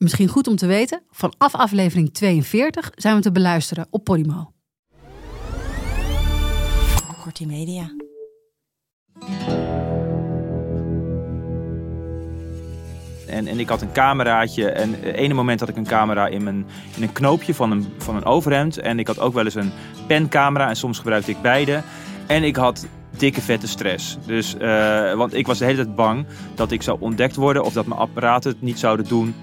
Misschien goed om te weten, vanaf aflevering 42 zijn we te beluisteren op Podimo. Kortie Media. En, en ik had een cameraatje. En het ene moment had ik een camera in, mijn, in een knoopje van een, van een overhemd. En ik had ook wel eens een pencamera. En soms gebruikte ik beide. En ik had dikke vette stress. Dus, eh, want ik was de hele tijd bang dat ik zou ontdekt worden. Of dat mijn apparaten het niet zouden doen.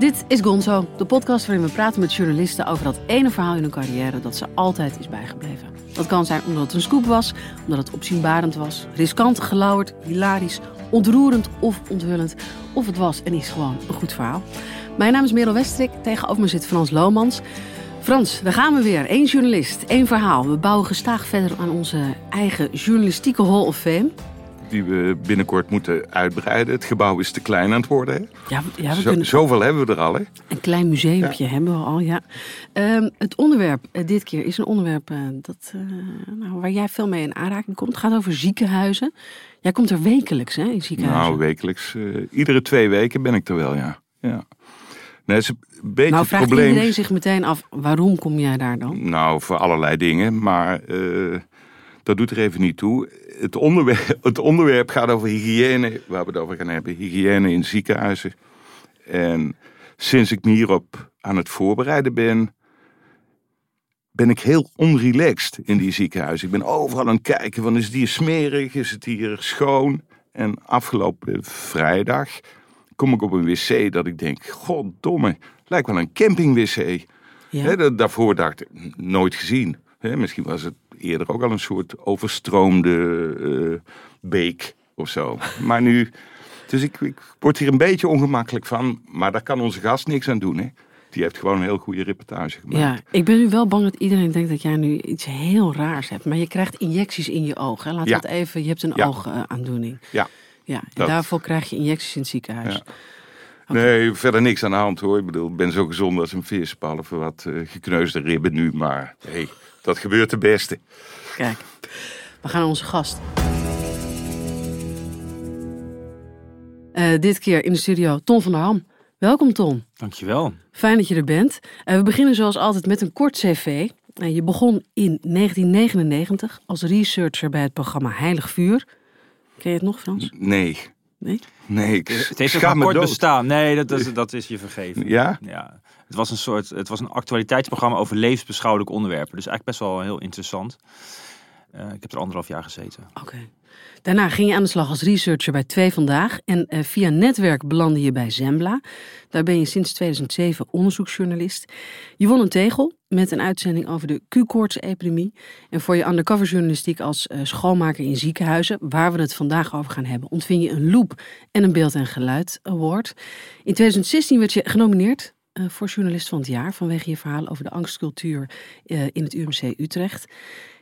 Dit is Gonzo, de podcast waarin we praten met journalisten over dat ene verhaal in hun carrière dat ze altijd is bijgebleven. Dat kan zijn omdat het een scoop was, omdat het opzienbarend was, riskant, gelauwerd, hilarisch, ontroerend of onthullend. Of het was en is gewoon een goed verhaal. Mijn naam is Merel Westrik, tegenover me zit Frans Lomans. Frans, daar gaan we weer. Eén journalist, één verhaal. We bouwen gestaag verder aan onze eigen journalistieke Hall of Fame die we binnenkort moeten uitbreiden. Het gebouw is te klein aan het worden. Hè? Ja, ja we Zo, kunnen... Zoveel hebben we er al. Hè? Een klein museumpje hebben we al, ja. Ehm, het onderwerp uh, dit keer is een onderwerp uh, dat, uh, nou, waar jij veel mee in aanraking komt. Het gaat over ziekenhuizen. Jij komt er wekelijks hè, in ziekenhuizen. Nou, wekelijks. iedere twee weken ben ik er wel, ja. ja. Nee, is een beetje nou, vraagt probleem... iedereen zich meteen af, waarom kom jij daar dan? Nou, voor allerlei dingen, maar dat doet er even niet toe het, onderwerp, het onderwerp gaat over hygiëne, waar we het over gaan hebben. Hygiëne in ziekenhuizen. En sinds ik me hierop aan het voorbereiden ben, ben ik heel onrelaxed in die ziekenhuizen. Ik ben overal aan het kijken, van is het hier smerig, is het hier schoon? En afgelopen vrijdag kom ik op een wc dat ik denk, goddomme, lijkt wel een camping-wc. Ja. daarvoor dacht ik, nooit gezien. misschien was het eerder ook al een soort overstroomde uh, beek of zo. Maar nu, dus ik, ik, word hier een beetje ongemakkelijk van. Maar daar kan onze gast niks aan doen, hè. Die heeft gewoon een heel goede reportage gemaakt. Ja, ik ben nu wel bang dat iedereen denkt dat jij nu iets heel raars hebt. Maar je krijgt injecties in je ogen. Laat ja. dat even, je hebt een ja. oogaandoening. Ja. Ja, en dat. daarvoor krijg je injecties in het ziekenhuis. Ja. Okay. Nee, verder niks aan de hand hoor. Ik bedoel, ik ben zo gezond als een vis. Behalve wat uh, gekneusde ribben nu. Maar hey, dat gebeurt de beste. Kijk, we gaan naar onze gast. Uh, dit keer in de studio Ton van der Ham. Welkom Ton. Dankjewel. Fijn dat je er bent. Uh, we beginnen zoals altijd met een kort cv. Uh, je begon in 1999 als researcher bij het programma Heilig Vuur. Ken je het nog Frans? Nee. Nee? Nee, ik Het heeft ook een kort dood. bestaan. Nee, dat, dat, dat is je vergeven. Ja? Ja. Het was een soort, het was een actualiteitsprogramma over levensbeschouwelijke onderwerpen. Dus eigenlijk best wel heel interessant. Uh, ik heb er anderhalf jaar gezeten. Oké. Daarna ging je aan de slag als researcher bij Twee Vandaag. En uh, via netwerk belandde je bij Zembla. Daar ben je sinds 2007 onderzoeksjournalist. Je won een tegel met een uitzending over de Q-koorts-epidemie. En voor je undercoverjournalistiek als uh, schoonmaker in ziekenhuizen, waar we het vandaag over gaan hebben, ontving je een Loop en een Beeld en Geluid Award. In 2016 werd je genomineerd voor journalist van het jaar vanwege je verhaal over de angstcultuur uh, in het UMC Utrecht.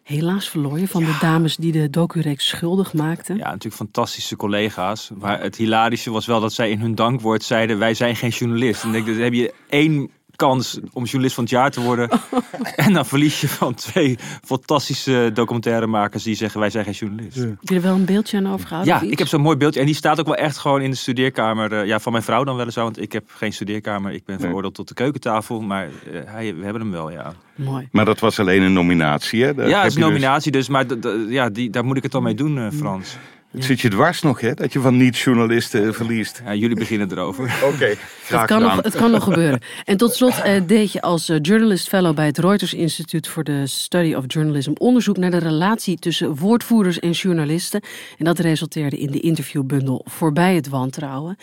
Helaas verloor je van ja. de dames die de docureeks schuldig maakten. Ja, natuurlijk fantastische collega's. Maar het hilarische was wel dat zij in hun dankwoord zeiden: Wij zijn geen journalist. En ik denk, dan heb je één kans om journalist van het jaar te worden. en dan verlies je van twee fantastische documentairemakers die zeggen wij zijn geen journalist. Ja. Heb je er wel een beeldje aan overgehouden? Ja, ik heb zo'n mooi beeldje. En die staat ook wel echt gewoon in de studeerkamer. Uh, ja, van mijn vrouw dan wel eens zo. Want ik heb geen studeerkamer. Ik ben veroordeeld tot de keukentafel. Maar uh, hij, we hebben hem wel, ja. Mooi. Maar dat was alleen een nominatie, hè? Daar ja, het is een nominatie dus. Maar ja, die, daar moet ik het dan mee doen, uh, Frans. Het zit je dwars nog, hè? Dat je van niet-journalisten verliest. Ja, jullie beginnen erover. Oké, okay, het, kan nog, het kan nog gebeuren. En tot slot uh, deed je als uh, journalist fellow bij het Reuters Instituut voor de Study of Journalism onderzoek naar de relatie tussen woordvoerders en journalisten. En dat resulteerde in de interviewbundel Voorbij het wantrouwen.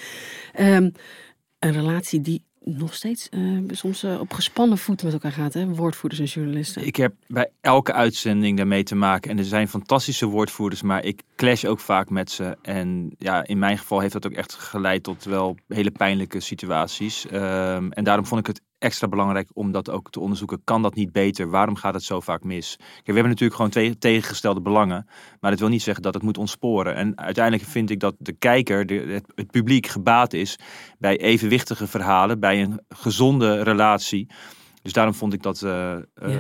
Um, een relatie die nog steeds uh, soms uh, op gespannen voeten met elkaar gaat, hè? woordvoerders en journalisten. Ik heb bij elke uitzending daarmee te maken. En er zijn fantastische woordvoerders, maar ik clash ook vaak met ze. En ja, in mijn geval heeft dat ook echt geleid tot wel hele pijnlijke situaties. Um, en daarom vond ik het extra belangrijk om dat ook te onderzoeken. Kan dat niet beter? Waarom gaat het zo vaak mis? Kijk, we hebben natuurlijk gewoon twee tegengestelde belangen. Maar dat wil niet zeggen dat het moet ontsporen. En uiteindelijk vind ik dat de kijker, de, het, het publiek, gebaat is bij evenwichtige verhalen, bij een gezonde relatie. Dus daarom vond ik dat uh, uh,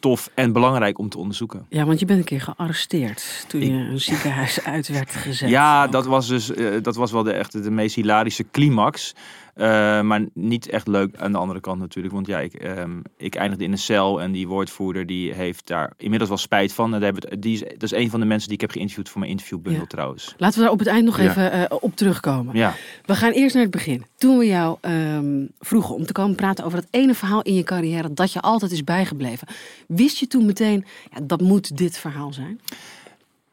tof en belangrijk om te onderzoeken. Ja, want je bent een keer gearresteerd toen je een ziekenhuis uit werd gezet. Ja, dat was dus uh, dat was wel de, echt de meest hilarische climax. Uh, maar niet echt leuk aan de andere kant natuurlijk. Want ja, ik, um, ik eindigde in een cel en die woordvoerder die heeft daar inmiddels wel spijt van. En die is, dat is een van de mensen die ik heb geïnterviewd voor mijn interviewbundel ja. trouwens. Laten we daar op het eind nog ja. even uh, op terugkomen. Ja. We gaan eerst naar het begin. Toen we jou um, vroegen om te komen praten over dat ene verhaal in je carrière dat je altijd is bijgebleven. Wist je toen meteen, ja, dat moet dit verhaal zijn?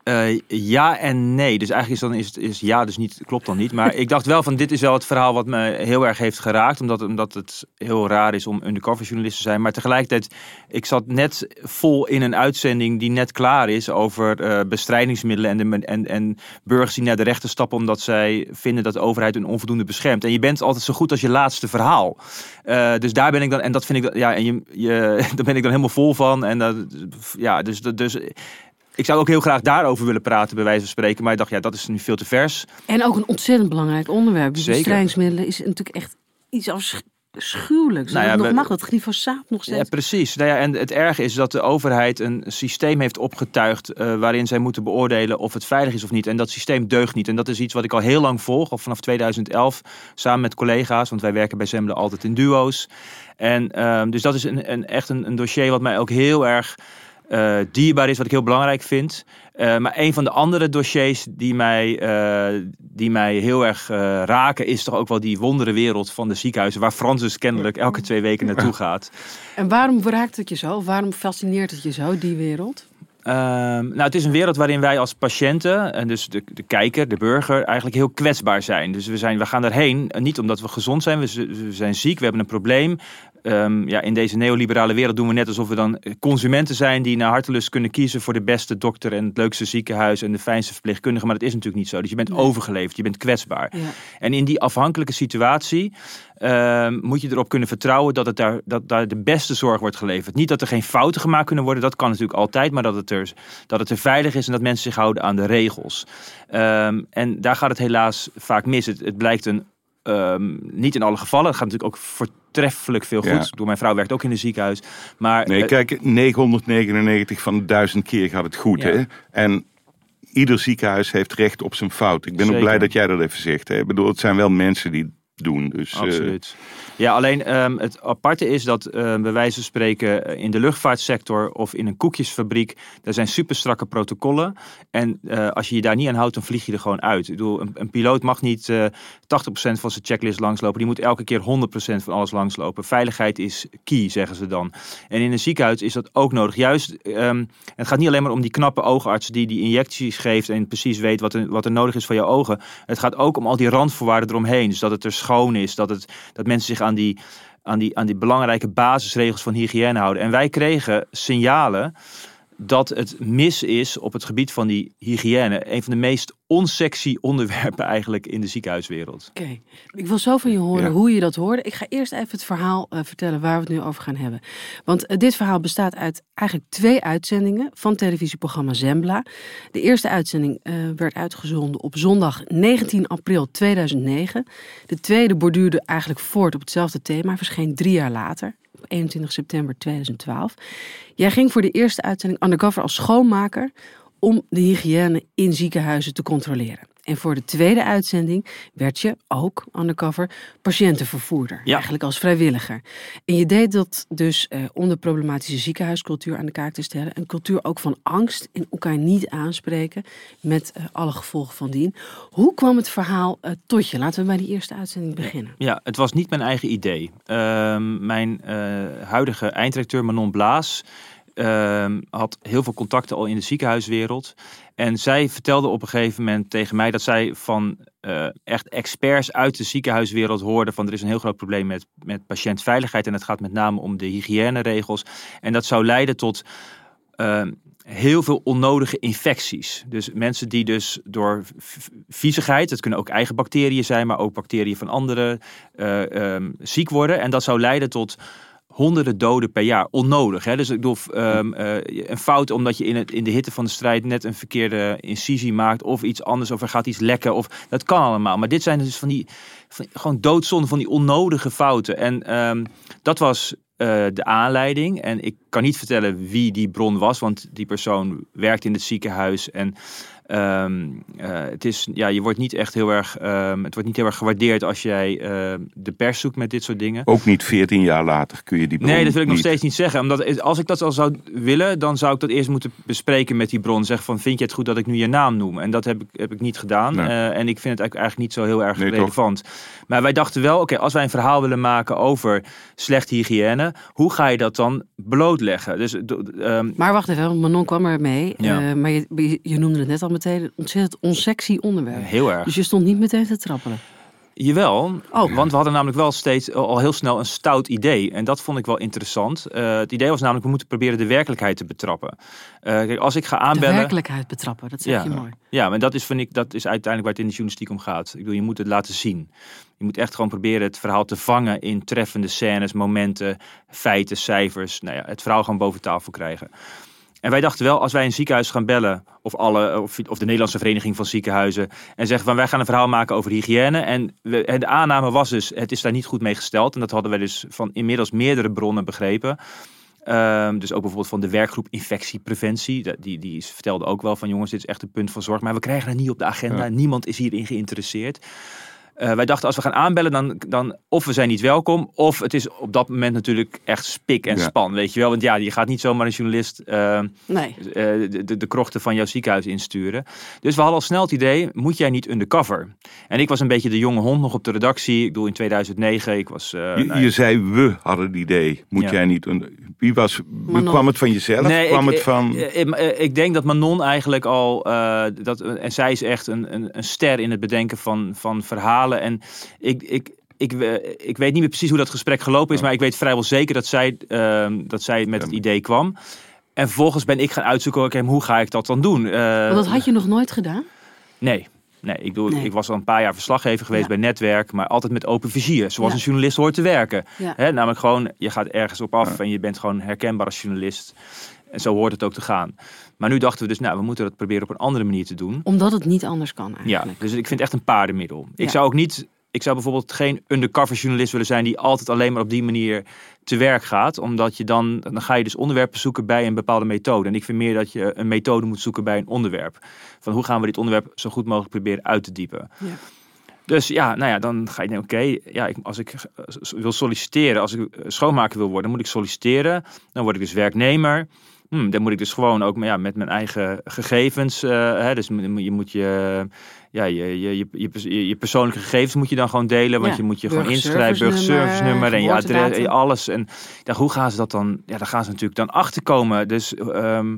Uh, ja en nee. Dus eigenlijk is dan is het is ja, dus niet, klopt dan niet. Maar ik dacht wel van dit is wel het verhaal wat me heel erg heeft geraakt. Omdat, omdat het heel raar is om undercover journalist te zijn. Maar tegelijkertijd, ik zat net vol in een uitzending die net klaar is over uh, bestrijdingsmiddelen en, de, en, en burgers die naar de rechter stappen omdat zij vinden dat de overheid hun onvoldoende beschermt. En je bent altijd zo goed als je laatste verhaal. Uh, dus daar ben ik dan, en dat vind ik, ja, en je, je, daar ben ik dan helemaal vol van. En dat, ja, dus, dus ik zou ook heel graag daarover willen praten, bij wijze van spreken. Maar ik dacht, ja, dat is nu veel te vers. En ook een ontzettend belangrijk onderwerp. Bestrijdingsmiddelen is natuurlijk echt iets afschuwelijks. Nou ja, nog we, mag dat glyfosaat nog steeds. Ja, precies. Nou ja, en het erge is dat de overheid een systeem heeft opgetuigd... Uh, waarin zij moeten beoordelen of het veilig is of niet. En dat systeem deugt niet. En dat is iets wat ik al heel lang volg, al vanaf 2011... samen met collega's, want wij werken bij Zembla altijd in duo's. En um, dus dat is een, een, echt een, een dossier wat mij ook heel erg uh, dierbaar is, wat ik heel belangrijk vind. Uh, maar een van de andere dossiers die mij, uh, die mij heel erg raken, is toch ook wel die wondere wereld van de ziekenhuizen, waar Frans dus kennelijk elke twee weken naartoe gaat. En waarom raakt het je zo? Waarom fascineert het je zo, die wereld? Uh, nou, het is een wereld waarin wij als patiënten, en dus de, de kijker, de burger, eigenlijk heel kwetsbaar zijn. Dus we, zijn, we gaan daarheen, niet omdat we gezond zijn, we, we zijn ziek, we hebben een probleem. Um, ja, in deze neoliberale wereld doen we net alsof we dan consumenten zijn die naar hartelust kunnen kiezen voor de beste dokter en het leukste ziekenhuis en de fijnste verpleegkundige. Maar dat is natuurlijk niet zo. Dus je bent nee. overgeleverd, je bent kwetsbaar. Ja. En in die afhankelijke situatie um, moet je erop kunnen vertrouwen dat, het daar, dat daar de beste zorg wordt geleverd. Niet dat er geen fouten gemaakt kunnen worden, dat kan natuurlijk altijd, maar dat het er, dat het er veilig is en dat mensen zich houden aan de regels. Um, en daar gaat het helaas vaak mis. Het, het blijkt een niet in alle gevallen. Het gaat natuurlijk ook voortreffelijk veel goed. Ja. Door mijn vrouw werkt ook in een ziekenhuis. Maar, nee, kijk, 999 van de duizend keer gaat het goed. Ja. Hè? En ieder ziekenhuis heeft recht op zijn fout. Ik ben Zeker. ook blij dat jij dat even zegt. Hè? Ik bedoel, het zijn wel mensen die doen. Dus, Absoluut. Uh... Ja, alleen um, het aparte is dat uh, bij wijze van spreken in de luchtvaartsector of in een koekjesfabriek, daar zijn super strakke protocollen. En uh, als je je daar niet aan houdt, dan vlieg je er gewoon uit. Ik bedoel, een, een piloot mag niet uh, 80% van zijn checklist langslopen. Die moet elke keer 100% van alles langslopen. Veiligheid is key, zeggen ze dan. En in een ziekenhuis is dat ook nodig. Juist, um, het gaat niet alleen maar om die knappe oogarts die die injecties geeft en precies weet wat er, wat er nodig is voor je ogen. Het gaat ook om al die randvoorwaarden eromheen. Dus dat het er is, dat, het, dat mensen zich aan die, aan, die, aan die belangrijke basisregels van hygiëne houden. En wij kregen signalen dat het mis is op het gebied van die hygiëne. Een van de meest onsexy onderwerpen eigenlijk in de ziekenhuiswereld. Oké, okay. ik wil zo van je horen ja. hoe je dat hoorde. Ik ga eerst even het verhaal uh, vertellen waar we het nu over gaan hebben. Want uh, dit verhaal bestaat uit eigenlijk twee uitzendingen van televisieprogramma Zembla. De eerste uitzending uh, werd uitgezonden op zondag 19 april 2009. De tweede borduurde eigenlijk voort op hetzelfde thema, verscheen drie jaar later. 21 september 2012. Jij ging voor de eerste uitzending undercover als schoonmaker om de hygiëne in ziekenhuizen te controleren. En voor de tweede uitzending werd je ook undercover patiëntenvervoerder. Ja. Eigenlijk als vrijwilliger. En je deed dat dus uh, om de problematische ziekenhuiscultuur aan de kaak te stellen. Een cultuur ook van angst en elkaar niet aanspreken. Met uh, alle gevolgen van dien. Hoe kwam het verhaal uh, tot je? Laten we bij die eerste uitzending beginnen. Ja, het was niet mijn eigen idee. mijn huidige eindredacteur Manon Blaas. Uh, had heel veel contacten al in de ziekenhuiswereld. En zij vertelde op een gegeven moment tegen mij dat zij van uh, echt experts uit de ziekenhuiswereld hoorde van er is een heel groot probleem met, met patiëntveiligheid en het gaat met name om de hygiëneregels. En dat zou leiden tot uh, heel veel onnodige infecties. Dus mensen die dus door viezigheid, het kunnen ook eigen bacteriën zijn, maar ook bacteriën van anderen, eh, ehm, ziek worden. En dat zou leiden tot honderden doden per jaar. Onnodig. Hè? Dus ik bedoel, ehm, eh, een fout omdat je in, het, in de hitte van de strijd net een verkeerde incisie maakt of iets anders of er gaat iets lekken. Of, dat kan allemaal. Maar dit zijn dus van die, gewoon doodzonde van die onnodige fouten. En ehm, dat was eh, de aanleiding. En ik kan niet vertellen wie die bron was, want die persoon werkt in het ziekenhuis. En ehm, eh, het is, ja, je wordt niet echt heel erg, ehm, het wordt niet heel erg gewaardeerd als jij eh, de pers zoekt met dit soort dingen. Ook niet 14 jaar later kun je die bron Nee, dat wil ik nog steeds niet zeggen. Omdat als ik dat al zou willen, dan zou ik dat eerst moeten bespreken met die bron. Zeg van, vind je het goed dat ik nu je naam noem? En dat heb ik, heb ik niet gedaan. Nee. Eh, en ik vind het eigenlijk, eigenlijk niet zo heel erg Nee, toch? relevant. Maar wij dachten wel, oké, als wij een verhaal willen maken over slechte hygiëne, hoe ga je dat dan blootleggen? Dus, ehm, Maar wacht even, Manon kwam er mee. Ja. Eh, maar je, je- je noemde het net al meteen een ontzettend onsexy onderwerp. heel erg. Dus je stond niet meteen te trappelen. Jawel, Oh. want we hadden namelijk wel steeds al heel snel een stout idee. En dat vond ik wel interessant. Eh, het idee was namelijk, we moeten proberen de werkelijkheid te betrappen. Eh, kijk, als ik ga De aanbellen... werkelijkheid betrappen, dat zeg Ja. je mooi. Ja, maar dat is, vind ik, dat is uiteindelijk waar het in de journalistiek om gaat. Ik bedoel, je moet het laten zien. Je moet echt gewoon proberen het verhaal te vangen in treffende scènes, momenten, feiten, cijfers. Nou ja, het verhaal gewoon boven tafel krijgen. En wij dachten wel, als wij een ziekenhuis gaan bellen, of, alle, of, of de Nederlandse Vereniging van Ziekenhuizen, en zeggen van wij gaan een verhaal maken over hygiëne. En, we, en de aanname was dus, het is daar niet goed mee gesteld. En dat hadden wij dus van inmiddels meerdere bronnen begrepen. Ehm, dus ook bijvoorbeeld van de werkgroep infectiepreventie. Dat- Die, die vertelde ook wel van jongens, dit is echt een punt van zorg. Maar we krijgen het niet op de agenda. Ja. Niemand is hierin geïnteresseerd. Eh, wij dachten als we gaan aanbellen, dan, dan of we zijn niet welkom. Of het is op dat moment natuurlijk echt spik en Ja. span. Weet je wel? Want ja, je gaat niet zomaar een journalist eh, Nee. eh, de, de, de krochten van jouw ziekenhuis insturen. Dus we hadden al snel het idee, moet jij niet undercover? En ik was een beetje de jonge hond nog op de redactie. Ik bedoel, in 2009, ik was... eh, Je, nou, je zei we hadden het idee. Moet Ja. jij niet. een- Wie was. Manon. Kwam het van jezelf? Nee, kwam ik, het van. eh, eh, ik denk dat Manon eigenlijk al. eh, dat, en zij is echt een, een, een ster in het bedenken van, van verhalen. En ik. ik ik, ik weet niet meer precies hoe dat gesprek gelopen is, maar ik weet vrijwel zeker dat zij, ehm, dat zij met het idee kwam. En vervolgens ben ik gaan uitzoeken, oké, hoe ga ik dat dan doen? Eh, Want dat had je nog nooit gedaan? Nee. Nee, ik, bedoel, Nee. ik was al een paar jaar verslaggever geweest Ja. bij Netwerk, maar altijd met open vizier, zoals Ja. een journalist hoort te werken. Ja. Namelijk gewoon, je gaat ergens op af en je bent gewoon herkenbaar als journalist. En zo hoort het ook te gaan. Maar nu dachten we dus, nou, we moeten dat proberen op een andere manier te doen. Omdat het niet anders kan Ja, eigenlijk. dus ik vind het echt een paardenmiddel. Ik Ja. zou ook niet, ik zou bijvoorbeeld geen undercover journalist willen zijn die altijd alleen maar op die manier te werk gaat. Omdat je dan, dan ga je dus onderwerpen zoeken bij een bepaalde methode. En ik vind meer dat je een methode moet zoeken bij een onderwerp. Van hoe gaan we dit onderwerp zo goed mogelijk proberen uit te diepen. Ja. Dus ja, nou ja, dan ga je denken, oké, ja, ik, als ik wil solliciteren, als ik schoonmaker wil worden, moet ik solliciteren. Dan word ik dus werknemer. Hm, dan moet ik dus gewoon ook ja, met mijn eigen gegevens, eh, hè, dus je moet je, ja, je, je, je, je, pers- je, je persoonlijke gegevens moet je dan gewoon delen, want Ja, je moet je gewoon burgerservice inschrijven, burgerservice-nummer en je adres, en alles. En ja, hoe gaan ze dat dan, ja, daar gaan ze natuurlijk dan achter komen. Dus ehm,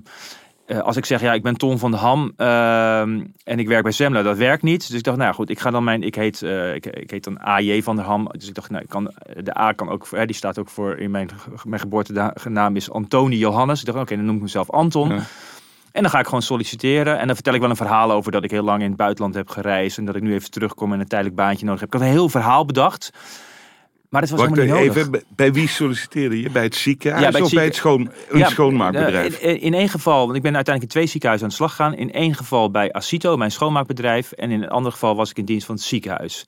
eh, als ik zeg, ja, ik ben Tom van de Ham ehm, en ik werk bij Zembla, dat werkt niet. Dus ik dacht, nou goed, ik ga dan mijn, ik heet, eh, ik, ik heet dan AJ van der Ham. Dus ik dacht, nou, ik kan, de A kan ook, hè, die staat ook voor, in mijn, mijn geboortenaam is Antoni Johannes. Ik dacht, oké, dan noem ik mezelf Anton. Ja. En dan ga ik gewoon solliciteren. En dan vertel ik wel een verhaal over dat ik heel lang in het buitenland heb gereisd. En dat ik nu even terugkom en een tijdelijk baantje nodig heb. Ik had een heel verhaal bedacht. Maar het was Wacht helemaal niet nodig. even, bij- bij wie solliciteerde je? Bij het ziekenhuis Ja, bij het of bij het schoon, een Ja, schoonmaakbedrijf? In, in één geval, want ik ben uiteindelijk in twee ziekenhuizen aan de slag gegaan. In één geval bij Asito, mijn schoonmaakbedrijf. En in een ander geval was ik in dienst van het ziekenhuis.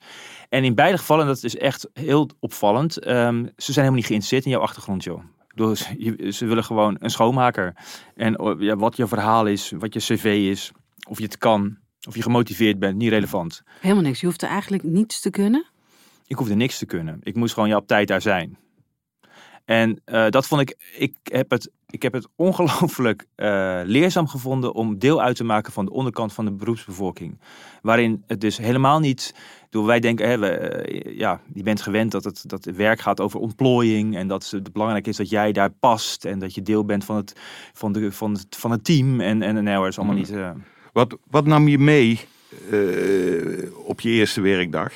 En in beide gevallen, dat is echt heel opvallend, ehm, ze zijn helemaal niet geïnteresseerd in jouw achtergrond, joh. Ze- je- ze willen gewoon een schoonmaker. En oh, ja, wat je verhaal is, wat je cv is, of je het kan, of je gemotiveerd bent, niet relevant. Helemaal niks. Je hoeft er eigenlijk niets te kunnen. Ik hoefde niks te kunnen. Ik moest gewoon ja, op tijd daar zijn. En eh, dat vond ik, ik heb het, ik heb het ongelooflijk eh, leerzaam gevonden om deel uit te maken van de onderkant van de beroepsbevolking. Waarin het dus helemaal niet, door wij denken, hè, we, eh, ja, je bent gewend dat het, dat het werk gaat over ontplooiing en dat het belangrijk is dat jij daar past en dat je deel bent van het, van de, van het, van het team. En, en nou, dat is allemaal niet... eh, Wat, wat nam je mee op je eerste werkdag?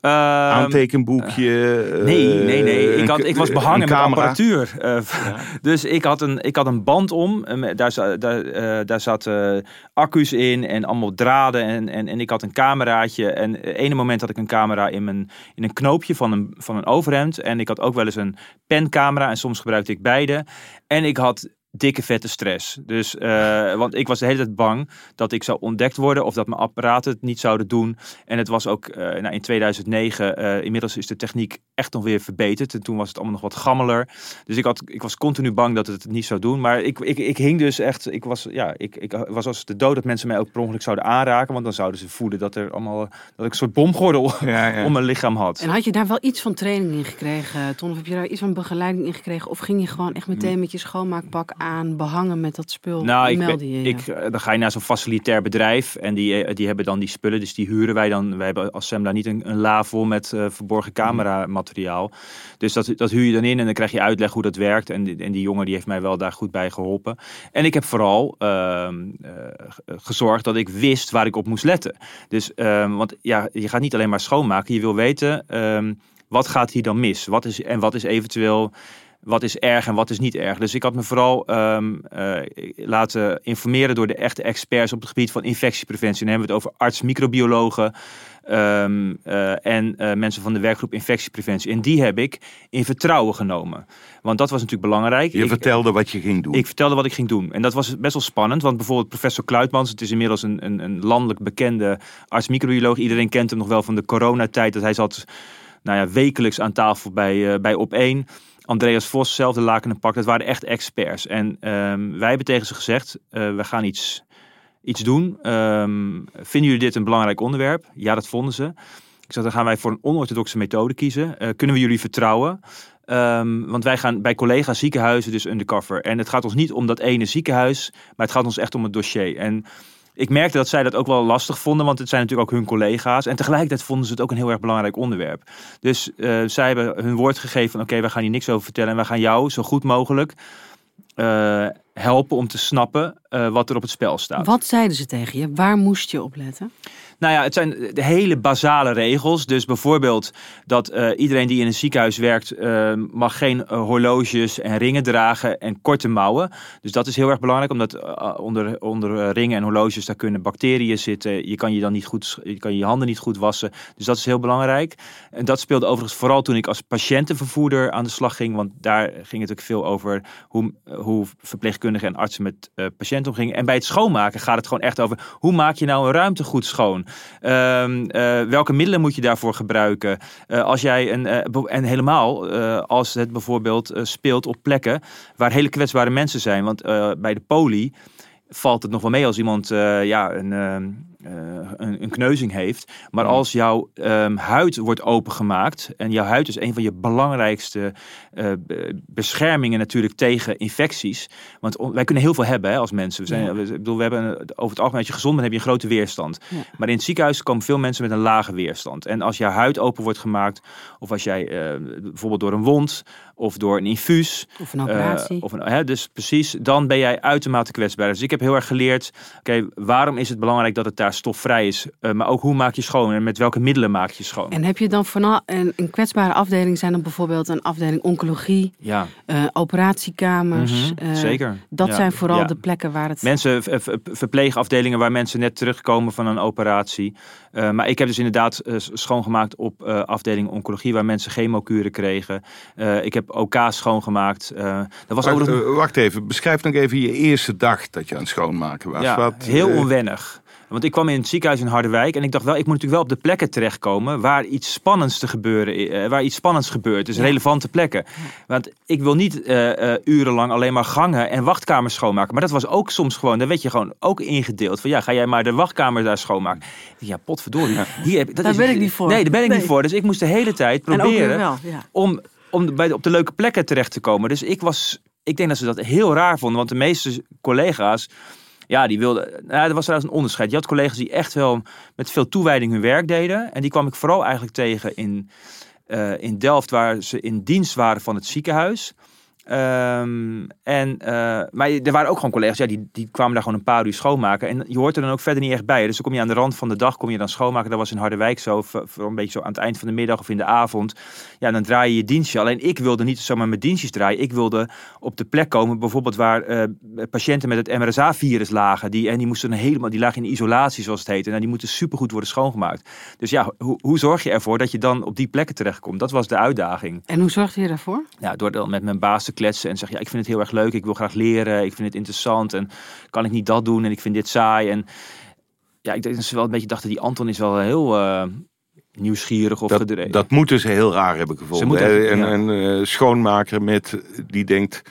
Ehm, Aantekenboekje? eh, Nee, nee, nee. Ik, had, ik was behangen met apparatuur. Eh, Dus ik had, een, ik had een band om. eh, Daar, daar, eh, daar zaten accu's in en allemaal draden. En, en, en ik had een cameraatje. En het ene moment had ik een camera in, mijn, in een knoopje van een, van een overhemd. En ik had ook wel eens een pencamera. En soms gebruikte ik beide. En ik had dikke vette stress. Dus, eh, want ik was de hele tijd bang dat ik zou ontdekt worden of dat mijn apparaten het niet zouden doen. En het was ook eh, nou, in 2009, eh, inmiddels is de techniek echt nog weer verbeterd. En toen was het allemaal nog wat gammeler. Dus ik, had, ik was continu bang dat het het niet zou doen. Maar ik, ik, ik hing dus echt, ik was, ja, ik, ik was als de dood dat mensen mij ook per ongeluk zouden aanraken. Want dan zouden ze voelen dat, er allemaal, dat ik een soort bomgordel Ja, ja. om mijn lichaam had. En had je daar wel iets van training in gekregen, Ton? Of heb je daar iets van begeleiding in gekregen? Of ging je gewoon echt meteen met je schoonmaakpak aan, behangen met dat spul? Nou, ik, ben- je ik, eh, dan ga je naar zo'n facilitair bedrijf en die, eh, die hebben dan die spullen. Dus die huren wij dan. Wij hebben als Semla niet een, een la vol met eh, verborgen camera materiaal. Dus dat, dat huur je dan in en dan krijg je uitleg hoe dat werkt. En, die- en die jongen die heeft mij wel daar goed bij geholpen. En ik heb vooral ehm, eh, gezorgd dat ik wist waar ik op moest letten. Dus, ehm, want ja, je gaat niet alleen maar schoonmaken. Je wil weten, ehm, wat gaat hier dan mis? Wat is, en wat is eventueel wat is erg en wat is niet erg. Dus ik had me vooral ehm, eh, laten informeren door de echte experts op het gebied van infectiepreventie. Dan hebben we het over arts, microbiologen ehm, eh, en eh, mensen van de werkgroep infectiepreventie. En die heb ik in vertrouwen genomen. Want dat was natuurlijk belangrijk. Je Ik- vertelde wat je ging doen. ik vertelde wat ik ging doen. En dat was best wel spannend. Want bijvoorbeeld professor Kluitmans, het is inmiddels een, een, een landelijk bekende arts-microbioloog. Iedereen kent hem nog wel van de coronatijd. Dat hij zat nou ja, wekelijks aan tafel bij, bij Op1. Andreas Vos, zelfde laken en pak. Dat waren echt experts. En ehm, wij hebben tegen ze gezegd, eh, we gaan iets, iets doen. Ehm, vinden jullie dit een belangrijk onderwerp? Ja, dat vonden ze. Ik zei, dan gaan wij voor een onorthodoxe methode kiezen. Eh, kunnen we jullie vertrouwen? Ehm, want wij gaan bij collega's ziekenhuizen dus undercover. En het gaat ons niet om dat ene ziekenhuis, maar het gaat ons echt om het dossier. En ik merkte dat zij dat ook wel lastig vonden, want het zijn natuurlijk ook hun collega's. En tegelijkertijd vonden ze het ook een heel erg belangrijk onderwerp. Dus eh, zij hebben hun woord gegeven van oké, wij gaan hier niks over vertellen. En wij gaan jou zo goed mogelijk eh, helpen om te snappen eh, wat er op het spel staat. Wat zeiden ze tegen je? Waar moest je op letten? Nou ja, het zijn de hele basale regels. Dus bijvoorbeeld dat eh, iedereen die in een ziekenhuis werkt, eh, mag geen eh, horloges en ringen dragen en korte mouwen. Dus dat is heel erg belangrijk, omdat onder, onder ringen en horloges daar kunnen bacteriën zitten. Je kan je dan niet goed, je kan je handen niet goed wassen. Dus dat is heel belangrijk. En dat speelde overigens vooral toen ik als patiëntenvervoerder aan de slag ging, want daar ging het ook veel over hoe, hoe verpleegkundigen en artsen met patiënten omgingen. En bij het schoonmaken gaat het gewoon echt over hoe maak je nou een ruimte goed schoon? Ehm, eh, welke middelen moet je daarvoor gebruiken? Eh, als jij een, eh, en helemaal als het bijvoorbeeld speelt op plekken waar hele kwetsbare mensen zijn. Want bij de poli valt het nog wel mee als iemand ja, een, ehm, eh, een, een kneuzing heeft. Maar als jouw ehm, huid wordt opengemaakt, en jouw huid is een van je belangrijkste eh, be- beschermingen natuurlijk tegen infecties. Want wij kunnen heel veel hebben hè, als mensen. We, zijn, Ja. we, ik bedoel, we hebben een- over het algemeen, als je gezond bent, heb je een grote weerstand. Ja. Maar in het ziekenhuis komen veel mensen met een lage weerstand. En als jouw huid open wordt gemaakt, of als jij eh, bijvoorbeeld door een wond of door een infuus, Of een operatie? eh, of een, hè, dus precies, dan ben jij uitermate kwetsbaar. Dus ik heb heel erg geleerd, oké, waarom is het belangrijk dat het daar stofvrij is? Eh, maar ook hoe maak je schoon en met welke middelen maak je schoon? En heb je dan vooral een, een kwetsbare afdeling? Zijn dan bijvoorbeeld een afdeling oncologie, ja, eh, operatiekamers? mhm, eh, zeker. Dat Ja, zijn vooral ja. de plekken waar het... Mensen, verpleegafdelingen waar mensen net terugkomen van een operatie. Eh, maar ik heb dus inderdaad eh, schoongemaakt op eh, afdeling oncologie waar mensen chemokuren kregen. Eh, ik heb OK schoongemaakt. Eh, dat was ook Wacht, nog wacht even, beschrijf nog even je eerste dag dat je aan het schoonmaken was. Ja, Wat, heel onwennig. Want ik kwam in het ziekenhuis in Harderwijk en ik dacht wel, ik moet natuurlijk wel op de plekken terechtkomen waar iets spannends te gebeuren, eh, waar iets spannends gebeurt. Dus Ja. relevante plekken. Want ik wil niet eh, eh, urenlang alleen maar gangen en wachtkamers schoonmaken. Maar dat was ook soms gewoon, daar werd je gewoon ook ingedeeld. Van ja, ga jij maar de wachtkamer daar schoonmaken. Ja, potverdorie. Hier heb, dat Daar is- ben ik niet voor. Nee, daar ben ik Nee. niet voor. Dus ik moest de hele tijd proberen weer wel, ja. om, om bij de, op de leuke plekken terecht te komen. Dus ik was, ik denk dat ze dat heel raar vonden, want de meeste collega's, ja, die wilden, nou, er was trouwens een onderscheid. Je had collega's die echt wel met veel toewijding hun werk deden, en die kwam ik vooral eigenlijk tegen in, eh, in Delft, waar ze in dienst waren van het ziekenhuis. Ehm, en, eh, maar er waren ook gewoon collega's, ja, die, die kwamen daar gewoon een paar uur schoonmaken. En je hoort er dan ook verder niet echt bij. Dus dan kom je aan de rand van de dag, kom je dan schoonmaken. Dat was in Harderwijk zo, voor een beetje zo aan het eind van de middag of in de avond. Ja, dan draai je je dienstje. Alleen ik wilde niet zomaar mijn dienstjes draaien. Ik wilde op de plek komen, bijvoorbeeld waar uh, patiënten met het MRSA-virus lagen. Die, en die moesten helemaal, die lagen in isolatie, zoals het heet. En die moeten supergoed worden schoongemaakt. Dus ja, hoe, hoe zorg je ervoor dat je dan op die plekken terechtkomt? Dat was de uitdaging. En hoe zorgde je daarvoor? Ja, door dan met mijn baas te kletsen en zeggen, ja, ik vind het heel erg leuk, ik wil graag leren, ik vind het interessant en kan ik niet dat doen en ik vind dit saai. En ja, ik denk dat ze wel een beetje dachten, die Anton is wel heel uh, nieuwsgierig of dat, gedreven. Dat moeten ze heel raar hebben gevonden. Echt, en, ja. een uh, schoonmaker met, die denkt,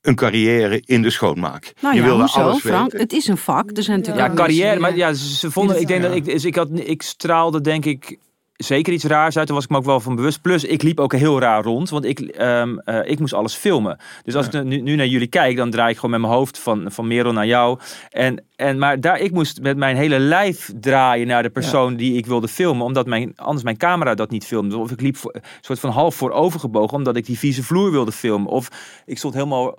een carrière in de schoonmaak. Nou je ja, wilde hoezo, alles Frank? weten. Het is een vak. Er zijn natuurlijk Ja, carrière, maar ja, ze vonden, ik denk dat ik, dus ik had, ik straalde denk ik zeker iets raars uit. Daar was ik me ook wel van bewust. Plus, ik liep ook heel raar rond, want ik, um, uh, ik moest alles filmen. Dus als ja. ik nu, nu, naar jullie kijk, dan draai ik gewoon met mijn hoofd van, van Merel naar jou. En, en, maar daar, ik moest met mijn hele lijf draaien naar de persoon ja. die ik wilde filmen, omdat mijn, anders mijn camera dat niet filmde. Of ik liep voor, een soort van half voorover gebogen, omdat ik die vieze vloer wilde filmen. Of ik stond helemaal,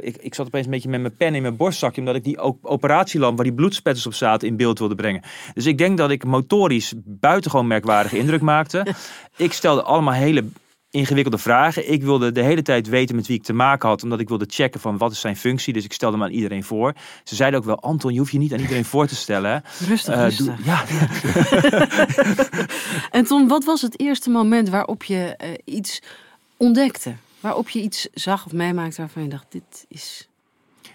ik, ik zat opeens een beetje met mijn pen in mijn borstzakje, omdat ik die operatielamp waar die bloedspetters op zaten in beeld wilde brengen. Dus ik denk dat ik motorisch buitengewoon merkwaardig indruk maakte. ik stelde allemaal hele ingewikkelde vragen. Ik wilde de hele tijd weten met wie ik te maken had, omdat ik wilde checken van wat is zijn functie. Dus ik stelde hem aan iedereen voor. Ze zeiden ook wel, Anton, je hoeft je niet aan iedereen voor te stellen. Rustig, uh, rustig. Doe, ja. en Ton, wat was het eerste moment waarop je uh, iets ontdekte? Waarop je iets zag of meemaakte waarvan je dacht, dit is...